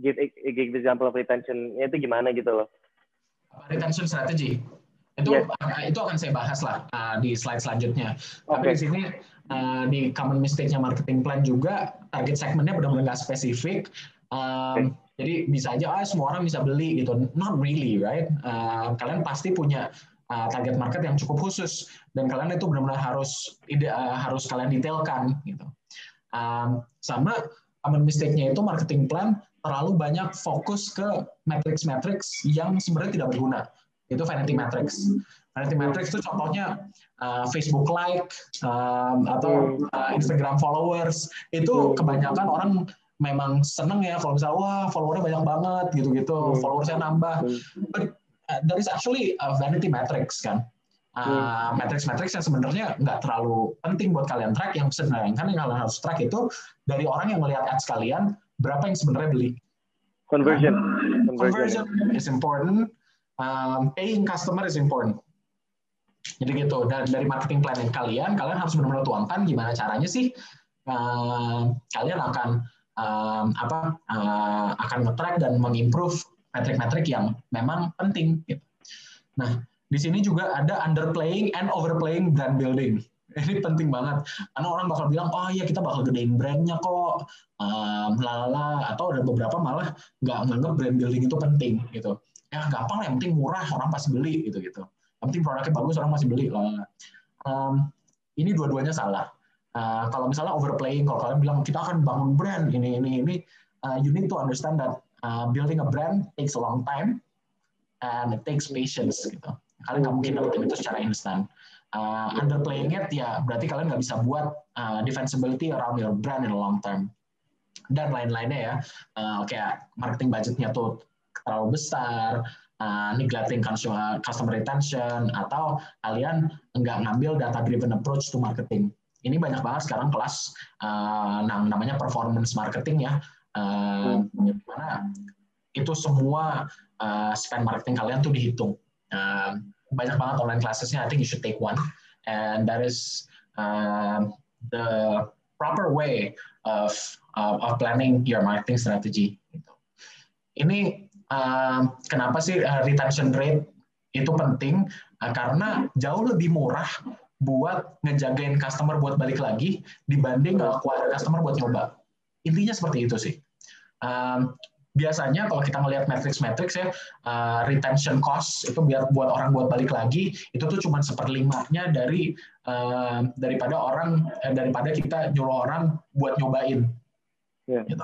give give example of retention itu gimana gitu loh? Retention strategy itu yes. itu akan saya bahas lah uh, di slide selanjutnya. Okay. Tapi di sini uh, di common mistake-nya marketing plan juga target segmentnya benar-benar nggak spesifik. Um, okay jadi bisa aja ah semua orang bisa beli gitu. Not really, right? Uh, kalian pasti punya uh, target market yang cukup khusus dan kalian itu benar-benar harus ide, uh, harus kalian detailkan gitu. Um, sama common mistake-nya itu marketing plan terlalu banyak fokus ke matrix-matrix yang sebenarnya tidak berguna. Itu vanity matrix. Vanity matrix itu contohnya uh, Facebook like um, atau uh, Instagram followers. Itu kebanyakan orang memang seneng ya kalau misalnya wah followernya banyak banget gitu-gitu, hmm. followersnya nambah. Hmm. But uh, there is actually a vanity matrix kan. Uh, matrix-matrix yang sebenarnya nggak terlalu penting buat kalian track yang sebenarnya kan yang kalian harus track itu dari orang yang melihat ads kalian berapa yang sebenarnya beli conversion conversion, conversion is important um, paying customer is important. Jadi gitu, dari, marketing plan kalian, kalian harus benar-benar tuangkan gimana caranya sih uh, kalian akan um, apa uh, akan nge-track dan mengimprove metrik-metrik yang memang penting. Gitu. Nah, di sini juga ada underplaying and overplaying brand building. Ini penting banget karena orang bakal bilang, oh iya kita bakal gedein brandnya kok, um, lalala atau ada beberapa malah nggak nganggap brand building itu penting gitu. Ya gampang lah, yang penting murah orang pasti beli gitu gitu. Yang penting produknya bagus orang masih beli lah. Um, ini dua-duanya salah. Uh, kalau misalnya overplaying, kalau kalian bilang kita akan bangun brand ini ini ini, uh, you need to understand that uh, building a brand takes a long time and it takes patience gitu. Kalian nggak mungkin dapetin itu secara instan. Uh, underplaying it ya berarti kalian nggak bisa buat uh, defensibility around your brand in the long term dan lain-lainnya ya uh, kayak marketing budgetnya tuh terlalu besar uh, neglecting consumer, customer retention atau kalian nggak ngambil data driven approach to marketing ini banyak banget sekarang kelas uh, namanya performance marketing ya uh, itu semua uh, spend marketing kalian tuh dihitung uh, banyak banget online classesnya. I think you should take one, and that is um, the proper way of uh, of planning your marketing strategy. Gitu. Ini uh, kenapa sih uh, retention rate itu penting? Uh, karena jauh lebih murah buat ngejagain customer buat balik lagi dibanding acquire customer buat nyoba. Intinya seperti itu sih. Um, biasanya kalau kita melihat matrix-matrix ya uh, retention cost itu biar buat orang buat balik lagi itu tuh cuma seperlimanya dari uh, daripada orang eh, daripada kita nyuruh orang buat nyobain yeah. gitu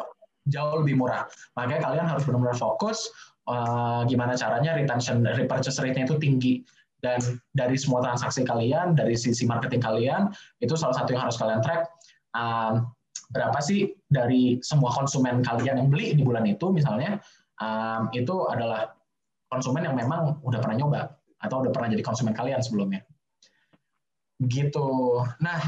jauh lebih murah. Makanya kalian harus benar-benar fokus uh, gimana caranya retention repurchase rate-nya itu tinggi. Dan dari semua transaksi kalian dari sisi marketing kalian itu salah satu yang harus kalian track. Um, berapa sih dari semua konsumen kalian yang beli di bulan itu misalnya um, itu adalah konsumen yang memang udah pernah nyoba atau udah pernah jadi konsumen kalian sebelumnya. Gitu. Nah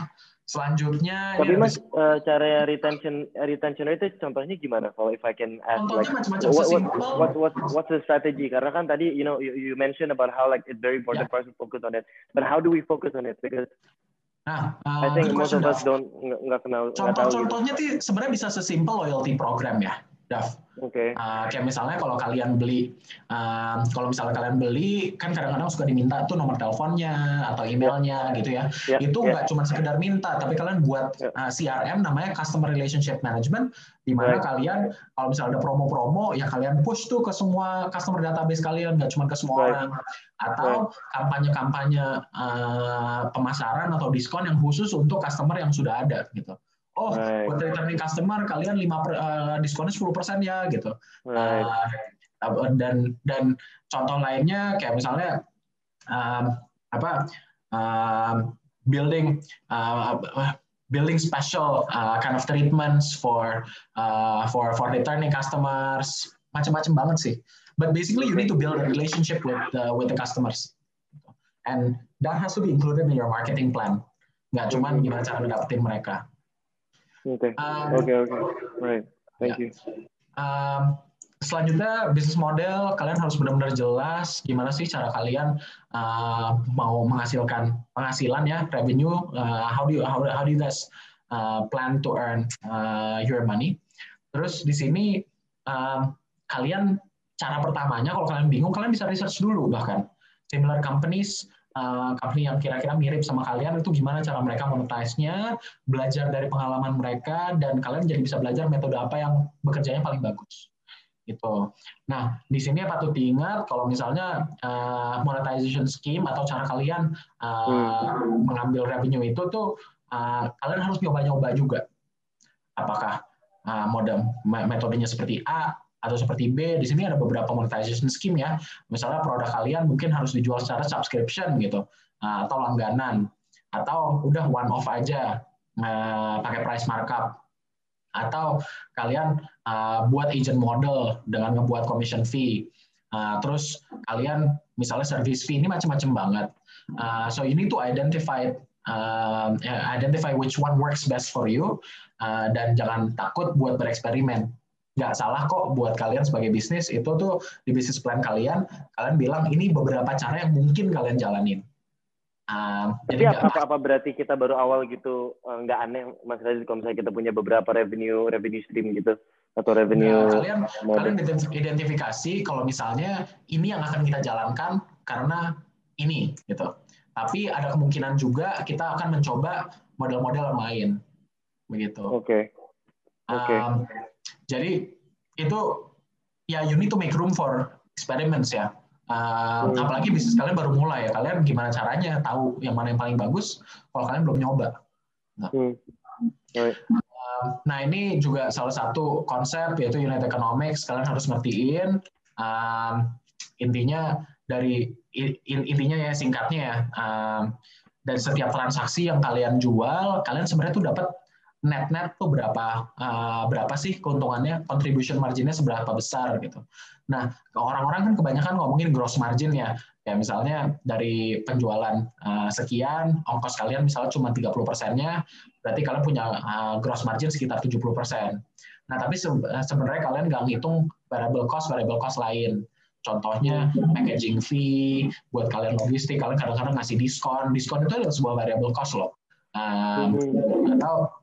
selanjutnya tapi mas uh, cara retention retention itu contohnya gimana? Kalau if I can ask like what, what, what, what, what's the strategy? Karena kan tadi you know you, you mentioned about how like it's very important yeah. for us to focus on it. But how do we focus on it? Because Nah, uh, I think most of us don't nggak kenal. Contoh-contohnya gitu. sebenarnya bisa sesimpel loyalty program ya, Dav. Oke. Okay. Uh, kayak misalnya kalau kalian beli, uh, kalau misalnya kalian beli, kan kadang-kadang suka diminta tuh nomor teleponnya atau emailnya gitu ya. Yeah. Itu ya. nggak yeah. cuma sekedar minta, tapi kalian buat yeah. uh, CRM namanya Customer Relationship Management, di mana right. kalian kalau misalnya ada promo-promo, ya kalian push tuh ke semua customer database kalian, nggak cuma ke semua right. orang. Atau kampanye-kampanye uh, pemasaran atau diskon yang khusus untuk customer yang sudah ada gitu oh right. buat returning customer kalian lima per, uh, diskonnya 10% ya gitu. Right. Uh, dan dan contoh lainnya kayak misalnya um, apa um, building uh, building special uh, kind of treatments for uh, for for returning customers macam-macam banget sih. But basically you need to build a relationship with the, with the customers. And that has to be included in your marketing plan. Nggak cuma gimana cara dapetin mereka. Oke, oke, oke, right. Thank ya. you. Um, selanjutnya bisnis model kalian harus benar-benar jelas gimana sih cara kalian uh, mau menghasilkan penghasilan ya revenue uh, how do you how, how do you guys uh, plan to earn uh, your money terus di sini uh, kalian cara pertamanya kalau kalian bingung kalian bisa research dulu bahkan similar companies uh, company yang kira-kira mirip sama kalian itu gimana cara mereka monetize-nya, belajar dari pengalaman mereka dan kalian jadi bisa belajar metode apa yang bekerjanya paling bagus. Gitu. Nah, di sini patut diingat kalau misalnya uh, monetization scheme atau cara kalian uh, hmm. mengambil revenue itu tuh uh, kalian harus nyoba-nyoba juga. Apakah uh, mode metodenya seperti A atau seperti B, di sini ada beberapa monetization scheme ya. Misalnya produk kalian mungkin harus dijual secara subscription gitu, nah, atau langganan, atau udah one off aja pakai price markup, atau kalian uh, buat agent model dengan ngebuat commission fee. Uh, terus kalian misalnya service fee ini macam-macam banget. Uh, so need to identify uh, identify which one works best for you dan jangan takut buat bereksperimen nggak salah kok buat kalian sebagai bisnis itu tuh di bisnis plan kalian kalian bilang ini beberapa cara yang mungkin kalian jalanin. Um, jadi apa, apa, apa berarti kita baru awal gitu eh, nggak aneh mas Radit kalau misalnya kita punya beberapa revenue revenue stream gitu atau revenue nah, kalian mode. kalian identifikasi kalau misalnya ini yang akan kita jalankan karena ini gitu tapi ada kemungkinan juga kita akan mencoba model-model lain begitu oke okay. oke okay. um, jadi itu ya you need to make room for experiments ya Uh, hmm. Apalagi bisnis kalian baru mulai ya, kalian gimana caranya tahu yang mana yang paling bagus kalau kalian belum nyoba. Nah, hmm. uh, nah ini juga salah satu konsep yaitu unit economics. Kalian harus ngertiin um, intinya dari intinya ya singkatnya ya. Um, dari setiap transaksi yang kalian jual, kalian sebenarnya tuh dapat net-net tuh berapa uh, berapa sih keuntungannya contribution marginnya seberapa besar gitu. Nah orang-orang kan kebanyakan ngomongin gross margin ya ya misalnya dari penjualan uh, sekian ongkos kalian misalnya cuma 30 persennya berarti kalian punya uh, gross margin sekitar 70 persen. Nah tapi se sebenarnya kalian nggak ngitung variable cost variable cost lain. Contohnya packaging fee buat kalian logistik kalian kadang-kadang ngasih diskon diskon itu adalah sebuah variable cost loh. Um, atau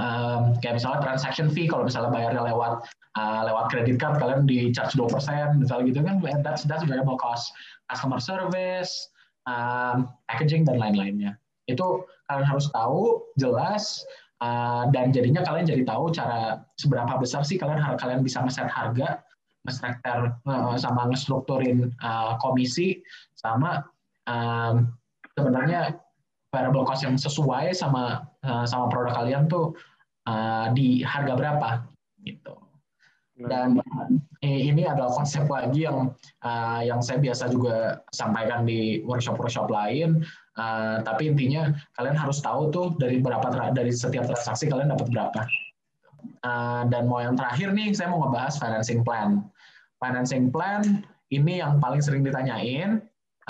um, kayak misalnya transaction fee kalau misalnya bayarnya lewat uh, lewat kredit card kalian di charge dua persen misalnya gitu kan that's that's variable cost. Customer service um, packaging dan lain-lainnya. Itu kalian harus tahu jelas uh, dan jadinya kalian jadi tahu cara seberapa besar sih kalian kalian bisa ngeset harga ngestruktur uh, sama ngestrukturin komisi sama um, sebenarnya variable cost yang sesuai sama sama produk kalian tuh uh, di harga berapa gitu. Dan eh, ini adalah konsep lagi yang uh, yang saya biasa juga sampaikan di workshop-workshop lain. Uh, tapi intinya kalian harus tahu tuh dari berapa dari setiap transaksi kalian dapat berapa. Uh, dan mau yang terakhir nih saya mau ngebahas financing plan. Financing plan ini yang paling sering ditanyain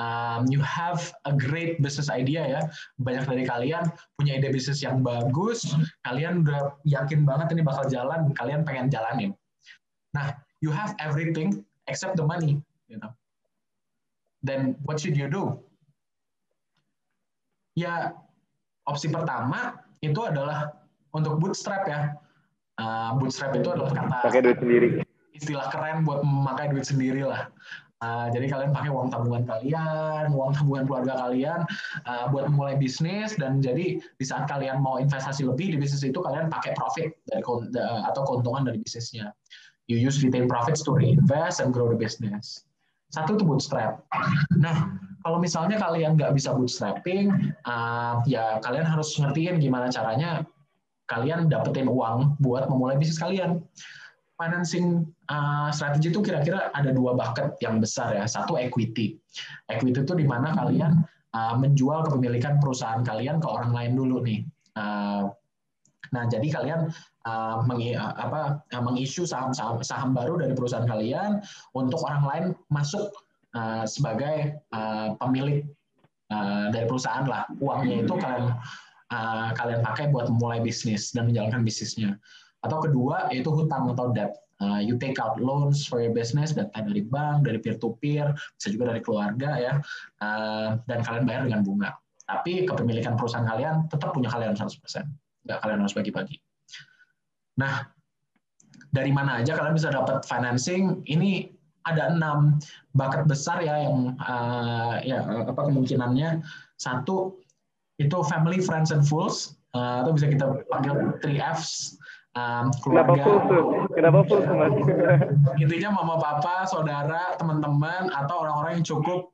um, you have a great business idea ya. Banyak dari kalian punya ide bisnis yang bagus, kalian udah yakin banget ini bakal jalan, kalian pengen jalanin. Nah, you have everything except the money, you know. Then what should you do? Ya, opsi pertama itu adalah untuk bootstrap ya. Uh, bootstrap itu adalah kata pakai duit sendiri. Istilah keren buat memakai duit sendiri lah. Uh, jadi kalian pakai uang tabungan kalian, uang tabungan keluarga kalian uh, buat memulai bisnis dan jadi di saat kalian mau investasi lebih di bisnis itu kalian pakai profit dari atau keuntungan dari bisnisnya. You use retained profits to reinvest and grow the business. Satu itu bootstrap. Nah, kalau misalnya kalian nggak bisa bootstrapping, uh, ya kalian harus ngertiin gimana caranya kalian dapetin uang buat memulai bisnis kalian financing uh, strategi itu kira-kira ada dua bucket yang besar ya. Satu equity. Equity itu di mana kalian uh, menjual kepemilikan perusahaan kalian ke orang lain dulu nih. Uh, nah, jadi kalian uh, meng, apa, mengisu saham-saham saham baru dari perusahaan kalian untuk orang lain masuk uh, sebagai uh, pemilik uh, dari perusahaan lah. Uangnya itu kalian uh, kalian pakai buat memulai bisnis dan menjalankan bisnisnya. Atau kedua yaitu hutang atau debt. Uh, you take out loans for your business, data dari bank, dari peer to peer, bisa juga dari keluarga ya, uh, dan kalian bayar dengan bunga. Tapi kepemilikan perusahaan kalian tetap punya kalian 100%, nggak kalian harus bagi-bagi. Nah, dari mana aja kalian bisa dapat financing? Ini ada enam bucket besar ya yang uh, ya apa kemungkinannya. Satu itu family, friends, and fools. Uh, atau bisa kita panggil 3Fs um, keluarga. Kenapa full tuh? Kenapa full tuh mas? Intinya mama papa, saudara, teman-teman atau orang-orang yang cukup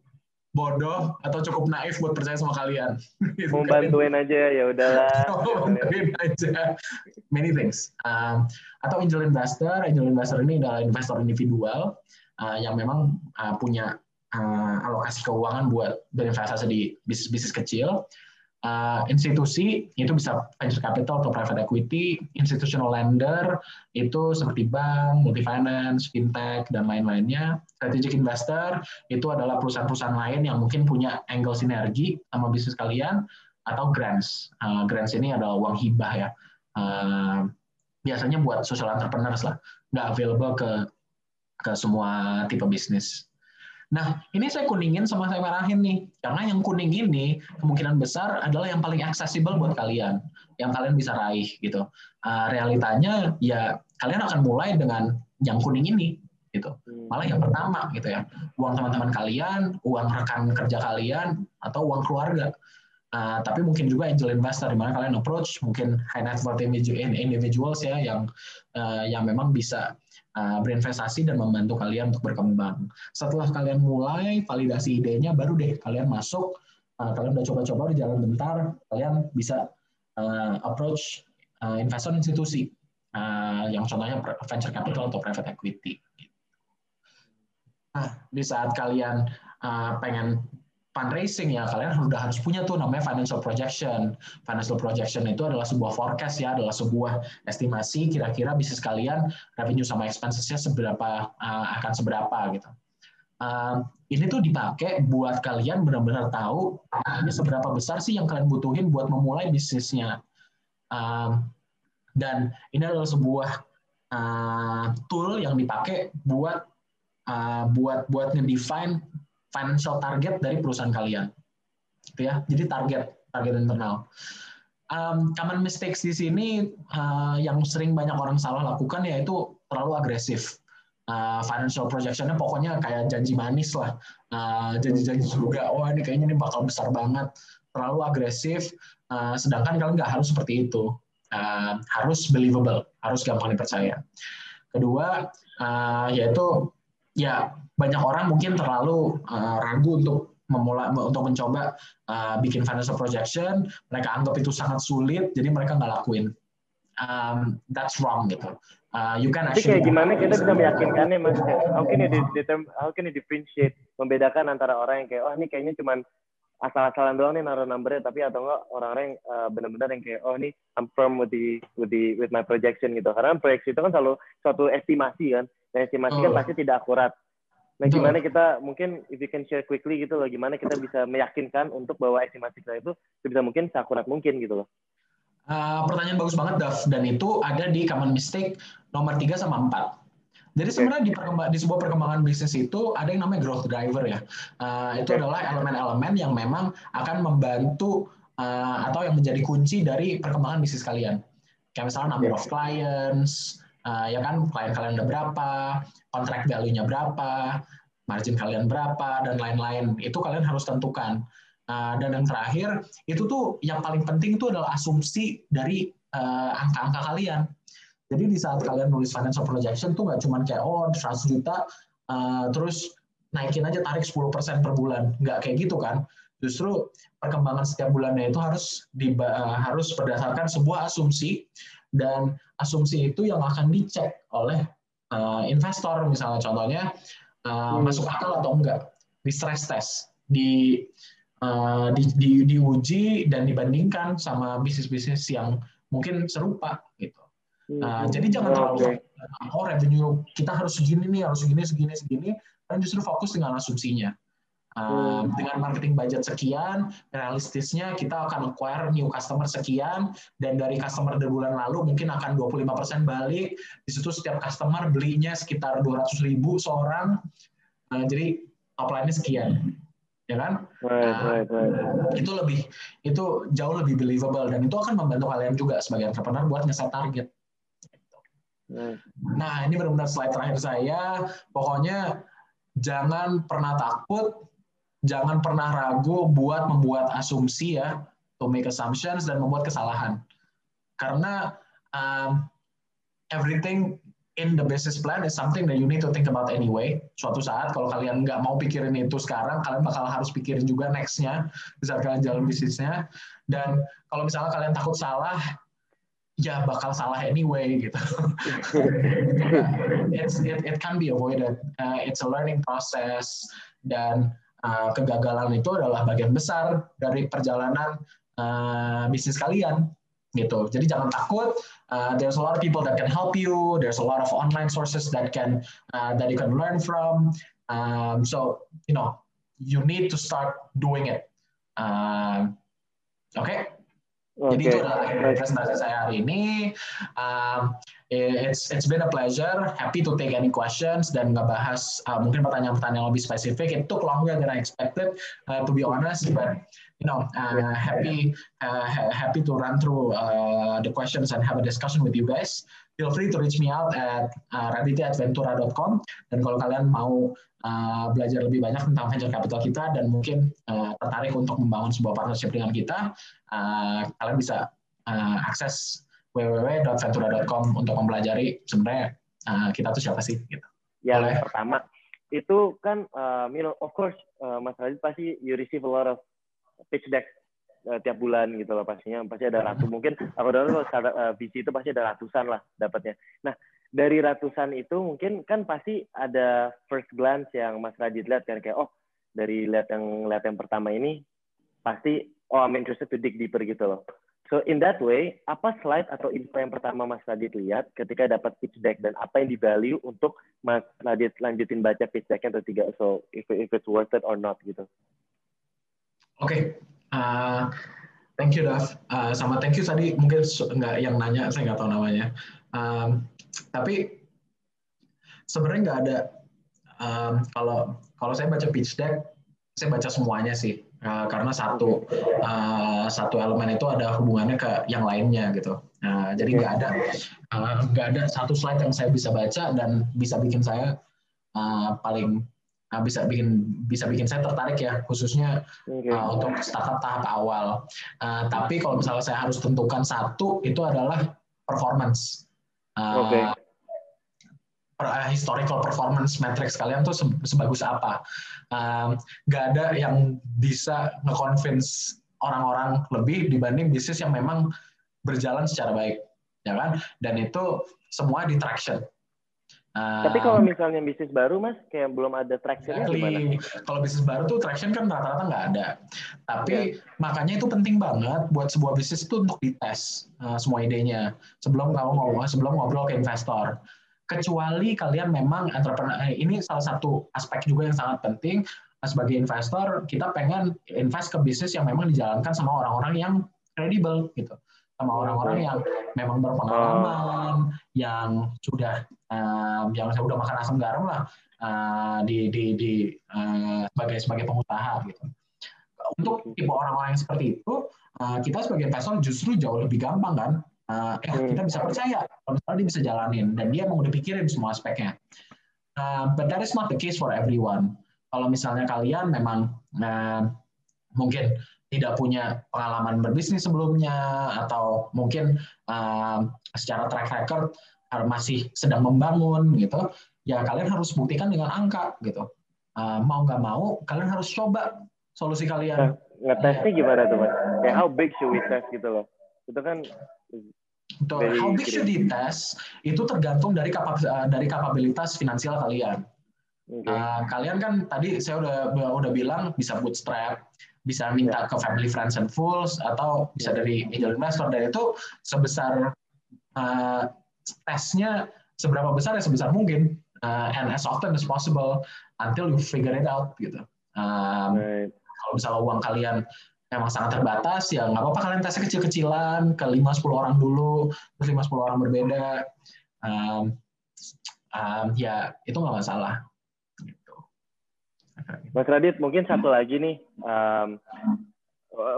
bodoh atau cukup naif buat percaya sama kalian. Mau bantuin aja ya udahlah. Mau bantuin aja. Many things. Um, atau angel investor, angel investor ini adalah investor individual uh, yang memang uh, punya uh, alokasi keuangan buat berinvestasi di bisnis-bisnis kecil uh, institusi itu bisa venture capital atau private equity, institutional lender itu seperti bank, multifinance, fintech dan lain-lainnya. Strategic investor itu adalah perusahaan-perusahaan lain yang mungkin punya angle sinergi sama bisnis kalian atau grants. Uh, grants ini adalah uang hibah ya. Uh, biasanya buat social entrepreneurs lah, nggak available ke ke semua tipe bisnis. Nah, ini saya kuningin sama saya merahin nih. Karena yang kuning ini kemungkinan besar adalah yang paling accessible buat kalian. Yang kalian bisa raih gitu. Uh, realitanya ya kalian akan mulai dengan yang kuning ini gitu. Malah yang pertama gitu ya. Uang teman-teman kalian, uang rekan kerja kalian, atau uang keluarga. Uh, tapi mungkin juga angel investor di mana kalian approach mungkin high net worth individuals ya yang uh, yang memang bisa uh, berinvestasi dan membantu kalian untuk berkembang. Setelah kalian mulai validasi idenya, baru deh kalian masuk. Uh, kalian udah coba-coba di jalan bentar, kalian bisa uh, approach investor institusi yang contohnya venture capital atau private equity. Nah, di saat kalian pengen fundraising ya kalian sudah harus punya tuh namanya financial projection. Financial projection itu adalah sebuah forecast ya, adalah sebuah estimasi kira-kira bisnis kalian revenue sama expenses-nya seberapa uh, akan seberapa gitu. Uh, ini tuh dipakai buat kalian benar-benar tahu ini seberapa besar sih yang kalian butuhin buat memulai bisnisnya. Uh, dan ini adalah sebuah uh, tool yang dipakai buat uh, buat buat ngedefine financial target dari perusahaan kalian. Gitu ya. Jadi target target internal. Um, common mistakes di sini uh, yang sering banyak orang salah lakukan yaitu terlalu agresif. Uh, financial projectionnya pokoknya kayak janji manis lah, uh, janji-janji juga. Wah ini kayaknya ini bakal besar banget. Terlalu agresif. Uh, sedangkan kalian nggak harus seperti itu. Uh, harus believable, harus gampang dipercaya. Kedua, uh, yaitu ya banyak orang mungkin terlalu uh, ragu untuk memulai untuk mencoba uh, bikin financial projection, mereka anggap itu sangat sulit, jadi mereka nggak lakuin. Um, that's wrong gitu. Uh, you can actually. kayak gimana kita bisa meyakinkannya mas? How can you how can you differentiate, membedakan antara orang yang kayak oh ini kayaknya cuma asal-asalan doang nih naruh numbernya, tapi atau enggak orang-orang yang uh, benar-benar yang kayak oh ini I'm firm with the with the with my projection gitu. Karena proyeksi itu kan selalu suatu estimasi kan, dan estimasi kan oh. kan pasti tidak akurat Nah, gimana kita mungkin if you can share quickly gitu loh, gimana kita bisa meyakinkan untuk bahwa estimasi kita itu sebisa mungkin seakurat mungkin gitu loh. Uh, pertanyaan bagus banget, Dav. Dan itu ada di common mistake nomor 3 sama 4. Jadi sebenarnya di, di sebuah perkembangan bisnis itu ada yang namanya growth driver ya. Uh, itu adalah elemen-elemen yang memang akan membantu uh, atau yang menjadi kunci dari perkembangan bisnis kalian. Kayak misalnya number of clients, uh, ya kan klien kalian udah berapa, kontrak value-nya berapa, margin kalian berapa dan lain-lain. Itu kalian harus tentukan. Uh, dan yang terakhir itu tuh yang paling penting itu adalah asumsi dari uh, angka-angka kalian. Jadi di saat kalian nulis financial projection tuh nggak cuma kayak oh 100 juta uh, terus naikin aja tarik 10% per bulan. Nggak kayak gitu kan. Justru perkembangan setiap bulannya itu harus di, uh, harus berdasarkan sebuah asumsi dan asumsi itu yang akan dicek oleh uh, investor misalnya contohnya uh, hmm. masuk akal atau enggak di stress test di uh, di, di diuji dan dibandingkan sama bisnis-bisnis yang mungkin serupa gitu. Uh, jadi jangan terlalu oh revenue kita harus segini nih harus segini segini segini dan justru fokus dengan asumsinya. Uh, dengan marketing budget sekian, realistisnya kita akan acquire new customer sekian, dan dari customer dari bulan lalu mungkin akan 25% balik. Di situ setiap customer belinya sekitar 200 ribu seorang, uh, jadi top line-nya sekian. Ya kan? Right, uh, right, right. Itu lebih, itu jauh lebih believable, dan itu akan membantu kalian juga sebagai entrepreneur buat ngeset target. Nah, ini benar-benar slide terakhir saya. Pokoknya jangan pernah takut jangan pernah ragu buat membuat asumsi ya, to make assumptions dan membuat kesalahan. Karena um, everything in the business plan is something that you need to think about anyway. Suatu saat kalau kalian nggak mau pikirin itu sekarang, kalian bakal harus pikirin juga nextnya saat kalian jalan bisnisnya. Dan kalau misalnya kalian takut salah, ya bakal salah anyway gitu. it's, it, it can be avoided. Uh, it's a learning process dan uh, kegagalan itu adalah bagian besar dari perjalanan uh, bisnis kalian gitu. Jadi jangan takut. Uh, there's a lot of people that can help you. There's a lot of online sources that can uh, that you can learn from. Um, so you know you need to start doing it. Uh. Okay? Okay. Jadi itu adalah presentasi saya hari ini. Um, it's it's been a pleasure. Happy to take any questions dan ngebahas uh, mungkin pertanyaan-pertanyaan lebih spesifik. It took longer than I expected, uh, to be honest, but you know, uh, happy uh, happy to run through uh, the questions and have a discussion with you guys. Feel free to reach me out at uh, raditya@ventura.com dan kalau kalian mau uh, belajar lebih banyak tentang venture capital kita dan mungkin uh, tertarik untuk membangun sebuah partnership dengan kita, uh, kalian bisa uh, akses www.ventura.com untuk mempelajari sebenarnya uh, kita tuh siapa sih gitu. Yang Boleh? pertama itu kan uh, of course uh, Mas Radit pasti you receive a lot of pitch deck uh, tiap bulan gitu loh pastinya pasti ada ratu mungkin aku dengar kalau uh, VC itu pasti ada ratusan lah dapatnya. Nah dari ratusan itu mungkin kan pasti ada first glance yang Mas Radit lihat kan kayak oh dari lihat yang lihat yang pertama ini pasti oh I'm interested to dig deeper gitu loh. So in that way, apa slide atau info yang pertama Mas Radit lihat ketika dapat pitch deck dan apa yang di value untuk Mas Radit lanjutin baca pitch deck atau tidak? So if if it's worth it or not gitu. Oke, okay. Uh, thank you Dav. Uh, sama thank you tadi mungkin nggak yang nanya saya nggak tahu namanya. Um, tapi sebenarnya nggak ada um, kalau kalau saya baca pitch deck, saya baca semuanya sih Uh, karena satu uh, satu elemen itu ada hubungannya ke yang lainnya gitu. Nah, jadi nggak ada uh, nggak ada satu slide yang saya bisa baca dan bisa bikin saya uh, paling uh, bisa bikin bisa bikin saya tertarik ya khususnya uh, untuk startup tahap awal. Uh, tapi kalau misalnya saya harus tentukan satu itu adalah performance. Uh, okay historical performance metrics kalian tuh sebagus apa um, gak ada yang bisa nge-convince orang-orang lebih dibanding bisnis yang memang berjalan secara baik, ya kan? Dan itu semua di traction. Tapi kalau misalnya bisnis baru, mas, kayak belum ada tractionnya gimana? Kalau bisnis baru tuh traction kan rata-rata nggak ada. Tapi yeah. makanya itu penting banget buat sebuah bisnis itu untuk dites uh, semua idenya. Sebelum kamu ngomong, sebelum ngobrol ke investor. Kecuali kalian memang entrepreneur eh, ini salah satu aspek juga yang sangat penting. Sebagai investor kita pengen invest ke bisnis yang memang dijalankan sama orang-orang yang kredibel gitu. Sama orang-orang yang memang berpengalaman yang sudah um, yang saya udah makan asam garam lah uh, di di di uh, sebagai sebagai pengusaha gitu untuk tipe orang-orang yang seperti itu uh, kita sebagai investor justru jauh lebih gampang kan uh, eh kita bisa percaya kalau misalnya dia bisa jalanin dan dia mau udah pikirin semua aspeknya. Uh, but that is not the case for everyone. Kalau misalnya kalian memang uh, mungkin tidak punya pengalaman berbisnis sebelumnya atau mungkin uh, secara track record masih sedang membangun gitu, ya kalian harus buktikan dengan angka gitu. Uh, mau nggak mau, kalian harus coba solusi kalian. Nah, ngetesnya gimana tuh mas? Kayak how big should we test gitu loh? Itu kan Betul. How big should dites itu tergantung dari kapab, dari kapabilitas finansial kalian. Okay. Uh, kalian kan tadi saya udah udah bilang bisa bootstrap, bisa minta yeah. ke family friends and fools atau bisa yeah. dari angel investor dan itu sebesar uh, tesnya seberapa besar ya sebesar mungkin uh, and as often as possible until you figure it out gitu. Um, right. Kalau misalnya uang kalian memang sangat terbatas ya nggak apa-apa kalian tesnya kecil-kecilan ke 5-10 orang dulu terus 5-10 orang berbeda um, um, ya itu nggak masalah. Mas Radit mungkin satu lagi nih um,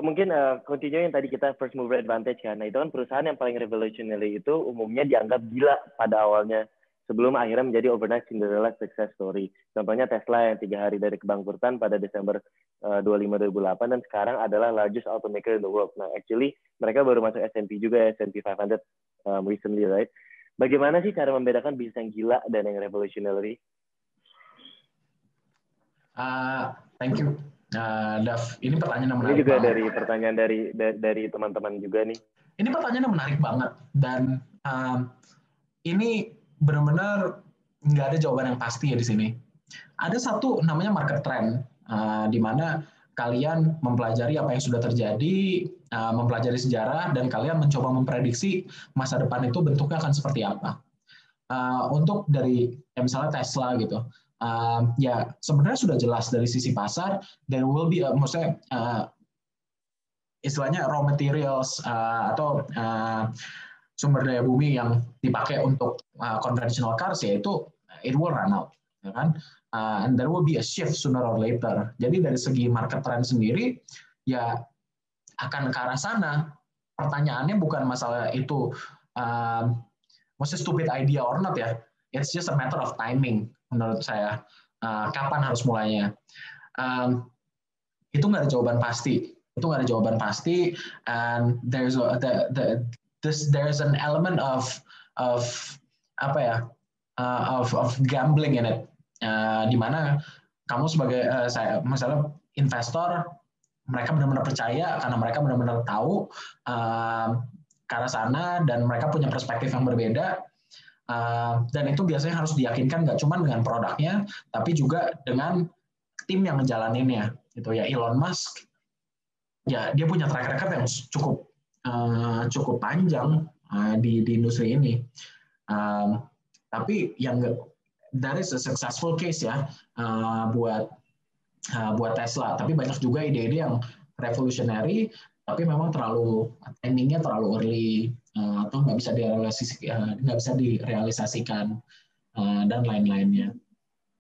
mungkin uh, continue yang tadi kita first mover advantage kan nah itu kan perusahaan yang paling revolutionary itu umumnya dianggap gila pada awalnya sebelum akhirnya menjadi overnight Cinderella success story. Contohnya Tesla yang tiga hari dari kebangkrutan pada Desember uh, 25 2008 dan sekarang adalah largest automaker in the world. Nah, actually mereka baru masuk S&P juga S&P 500 um, recently, right? Bagaimana sih cara membedakan bisnis yang gila dan yang revolutionary? Uh, thank you, uh, Dav. Ini pertanyaan yang menarik. Ini juga banget. dari pertanyaan dari dari teman-teman juga nih. Ini pertanyaan yang menarik banget dan um, ini benar-benar nggak ada jawaban yang pasti ya di sini. Ada satu namanya market trend, uh, di mana kalian mempelajari apa yang sudah terjadi, uh, mempelajari sejarah, dan kalian mencoba memprediksi masa depan itu bentuknya akan seperti apa. Uh, untuk dari ya misalnya Tesla gitu, uh, ya sebenarnya sudah jelas dari sisi pasar, there will be, uh, maksudnya uh, istilahnya raw materials uh, atau uh, sumber daya bumi yang dipakai untuk uh, conventional cars yaitu it will run out, ya kan? Uh, and there will be a shift sooner or later. Jadi dari segi market trend sendiri, ya akan ke arah sana. Pertanyaannya bukan masalah itu, uh, maksudnya stupid idea or not ya. It's just a matter of timing menurut saya. Uh, kapan harus mulainya? Um, itu nggak ada jawaban pasti. Itu nggak ada jawaban pasti. And there's a, the, the this there's an element of of apa ya uh, of of gambling in it uh, di mana kamu sebagai uh, saya misalnya investor mereka benar-benar percaya karena mereka benar-benar tahu uh, ke arah sana dan mereka punya perspektif yang berbeda uh, dan itu biasanya harus diyakinkan nggak cuma dengan produknya tapi juga dengan tim yang ngejalaninnya gitu ya Elon Musk ya dia punya track record yang cukup uh, cukup panjang uh, di di industri ini. Um, tapi yang a successful case ya uh, buat buat Tesla. Tapi banyak juga ide-ide yang revolutionary, tapi memang terlalu timingnya terlalu early atau nggak bisa direalisasikan, nggak bisa direalisasikan uh, dan lain-lainnya.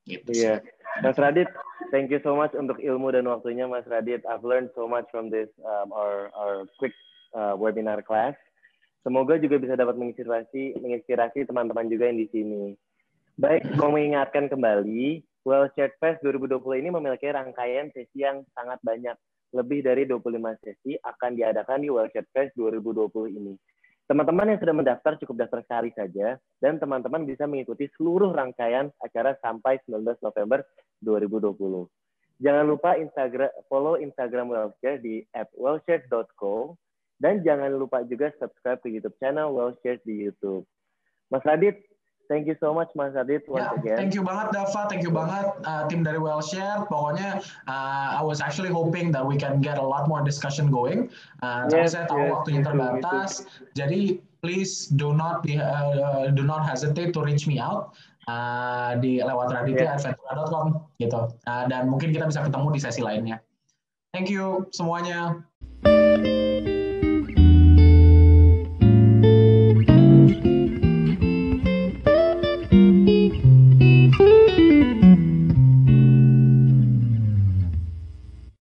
Gitu. Iya, Mas Radit, thank you so much untuk ilmu dan waktunya, Mas Radit. I've learned so much from this um, our our quick uh, webinar class. Semoga juga bisa dapat menginspirasi menginspirasi teman-teman juga yang di sini. Baik, mau mengingatkan kembali, Well Shared Fest 2020 ini memiliki rangkaian sesi yang sangat banyak. Lebih dari 25 sesi akan diadakan di Well Shared Fest 2020 ini. Teman-teman yang sudah mendaftar cukup daftar sehari saja, dan teman-teman bisa mengikuti seluruh rangkaian acara sampai 19 November 2020. Jangan lupa Instagram, follow Instagram Wellshare di @wellshare.co dan jangan lupa juga subscribe ke YouTube channel Well Shares di YouTube. Mas Radit, thank you so much Mas once yeah, again. Thank you banget Dava, thank you banget uh, tim dari Well Share. Pokoknya uh, I was actually hoping that we can get a lot more discussion going. Uh, yes, saya tahu yes, waktunya terbatas, jadi please do not be uh, do not hesitate to reach me out. Uh, di lewat raditya@ventura.com gitu. Uh, dan mungkin kita bisa ketemu di sesi lainnya. Thank you semuanya.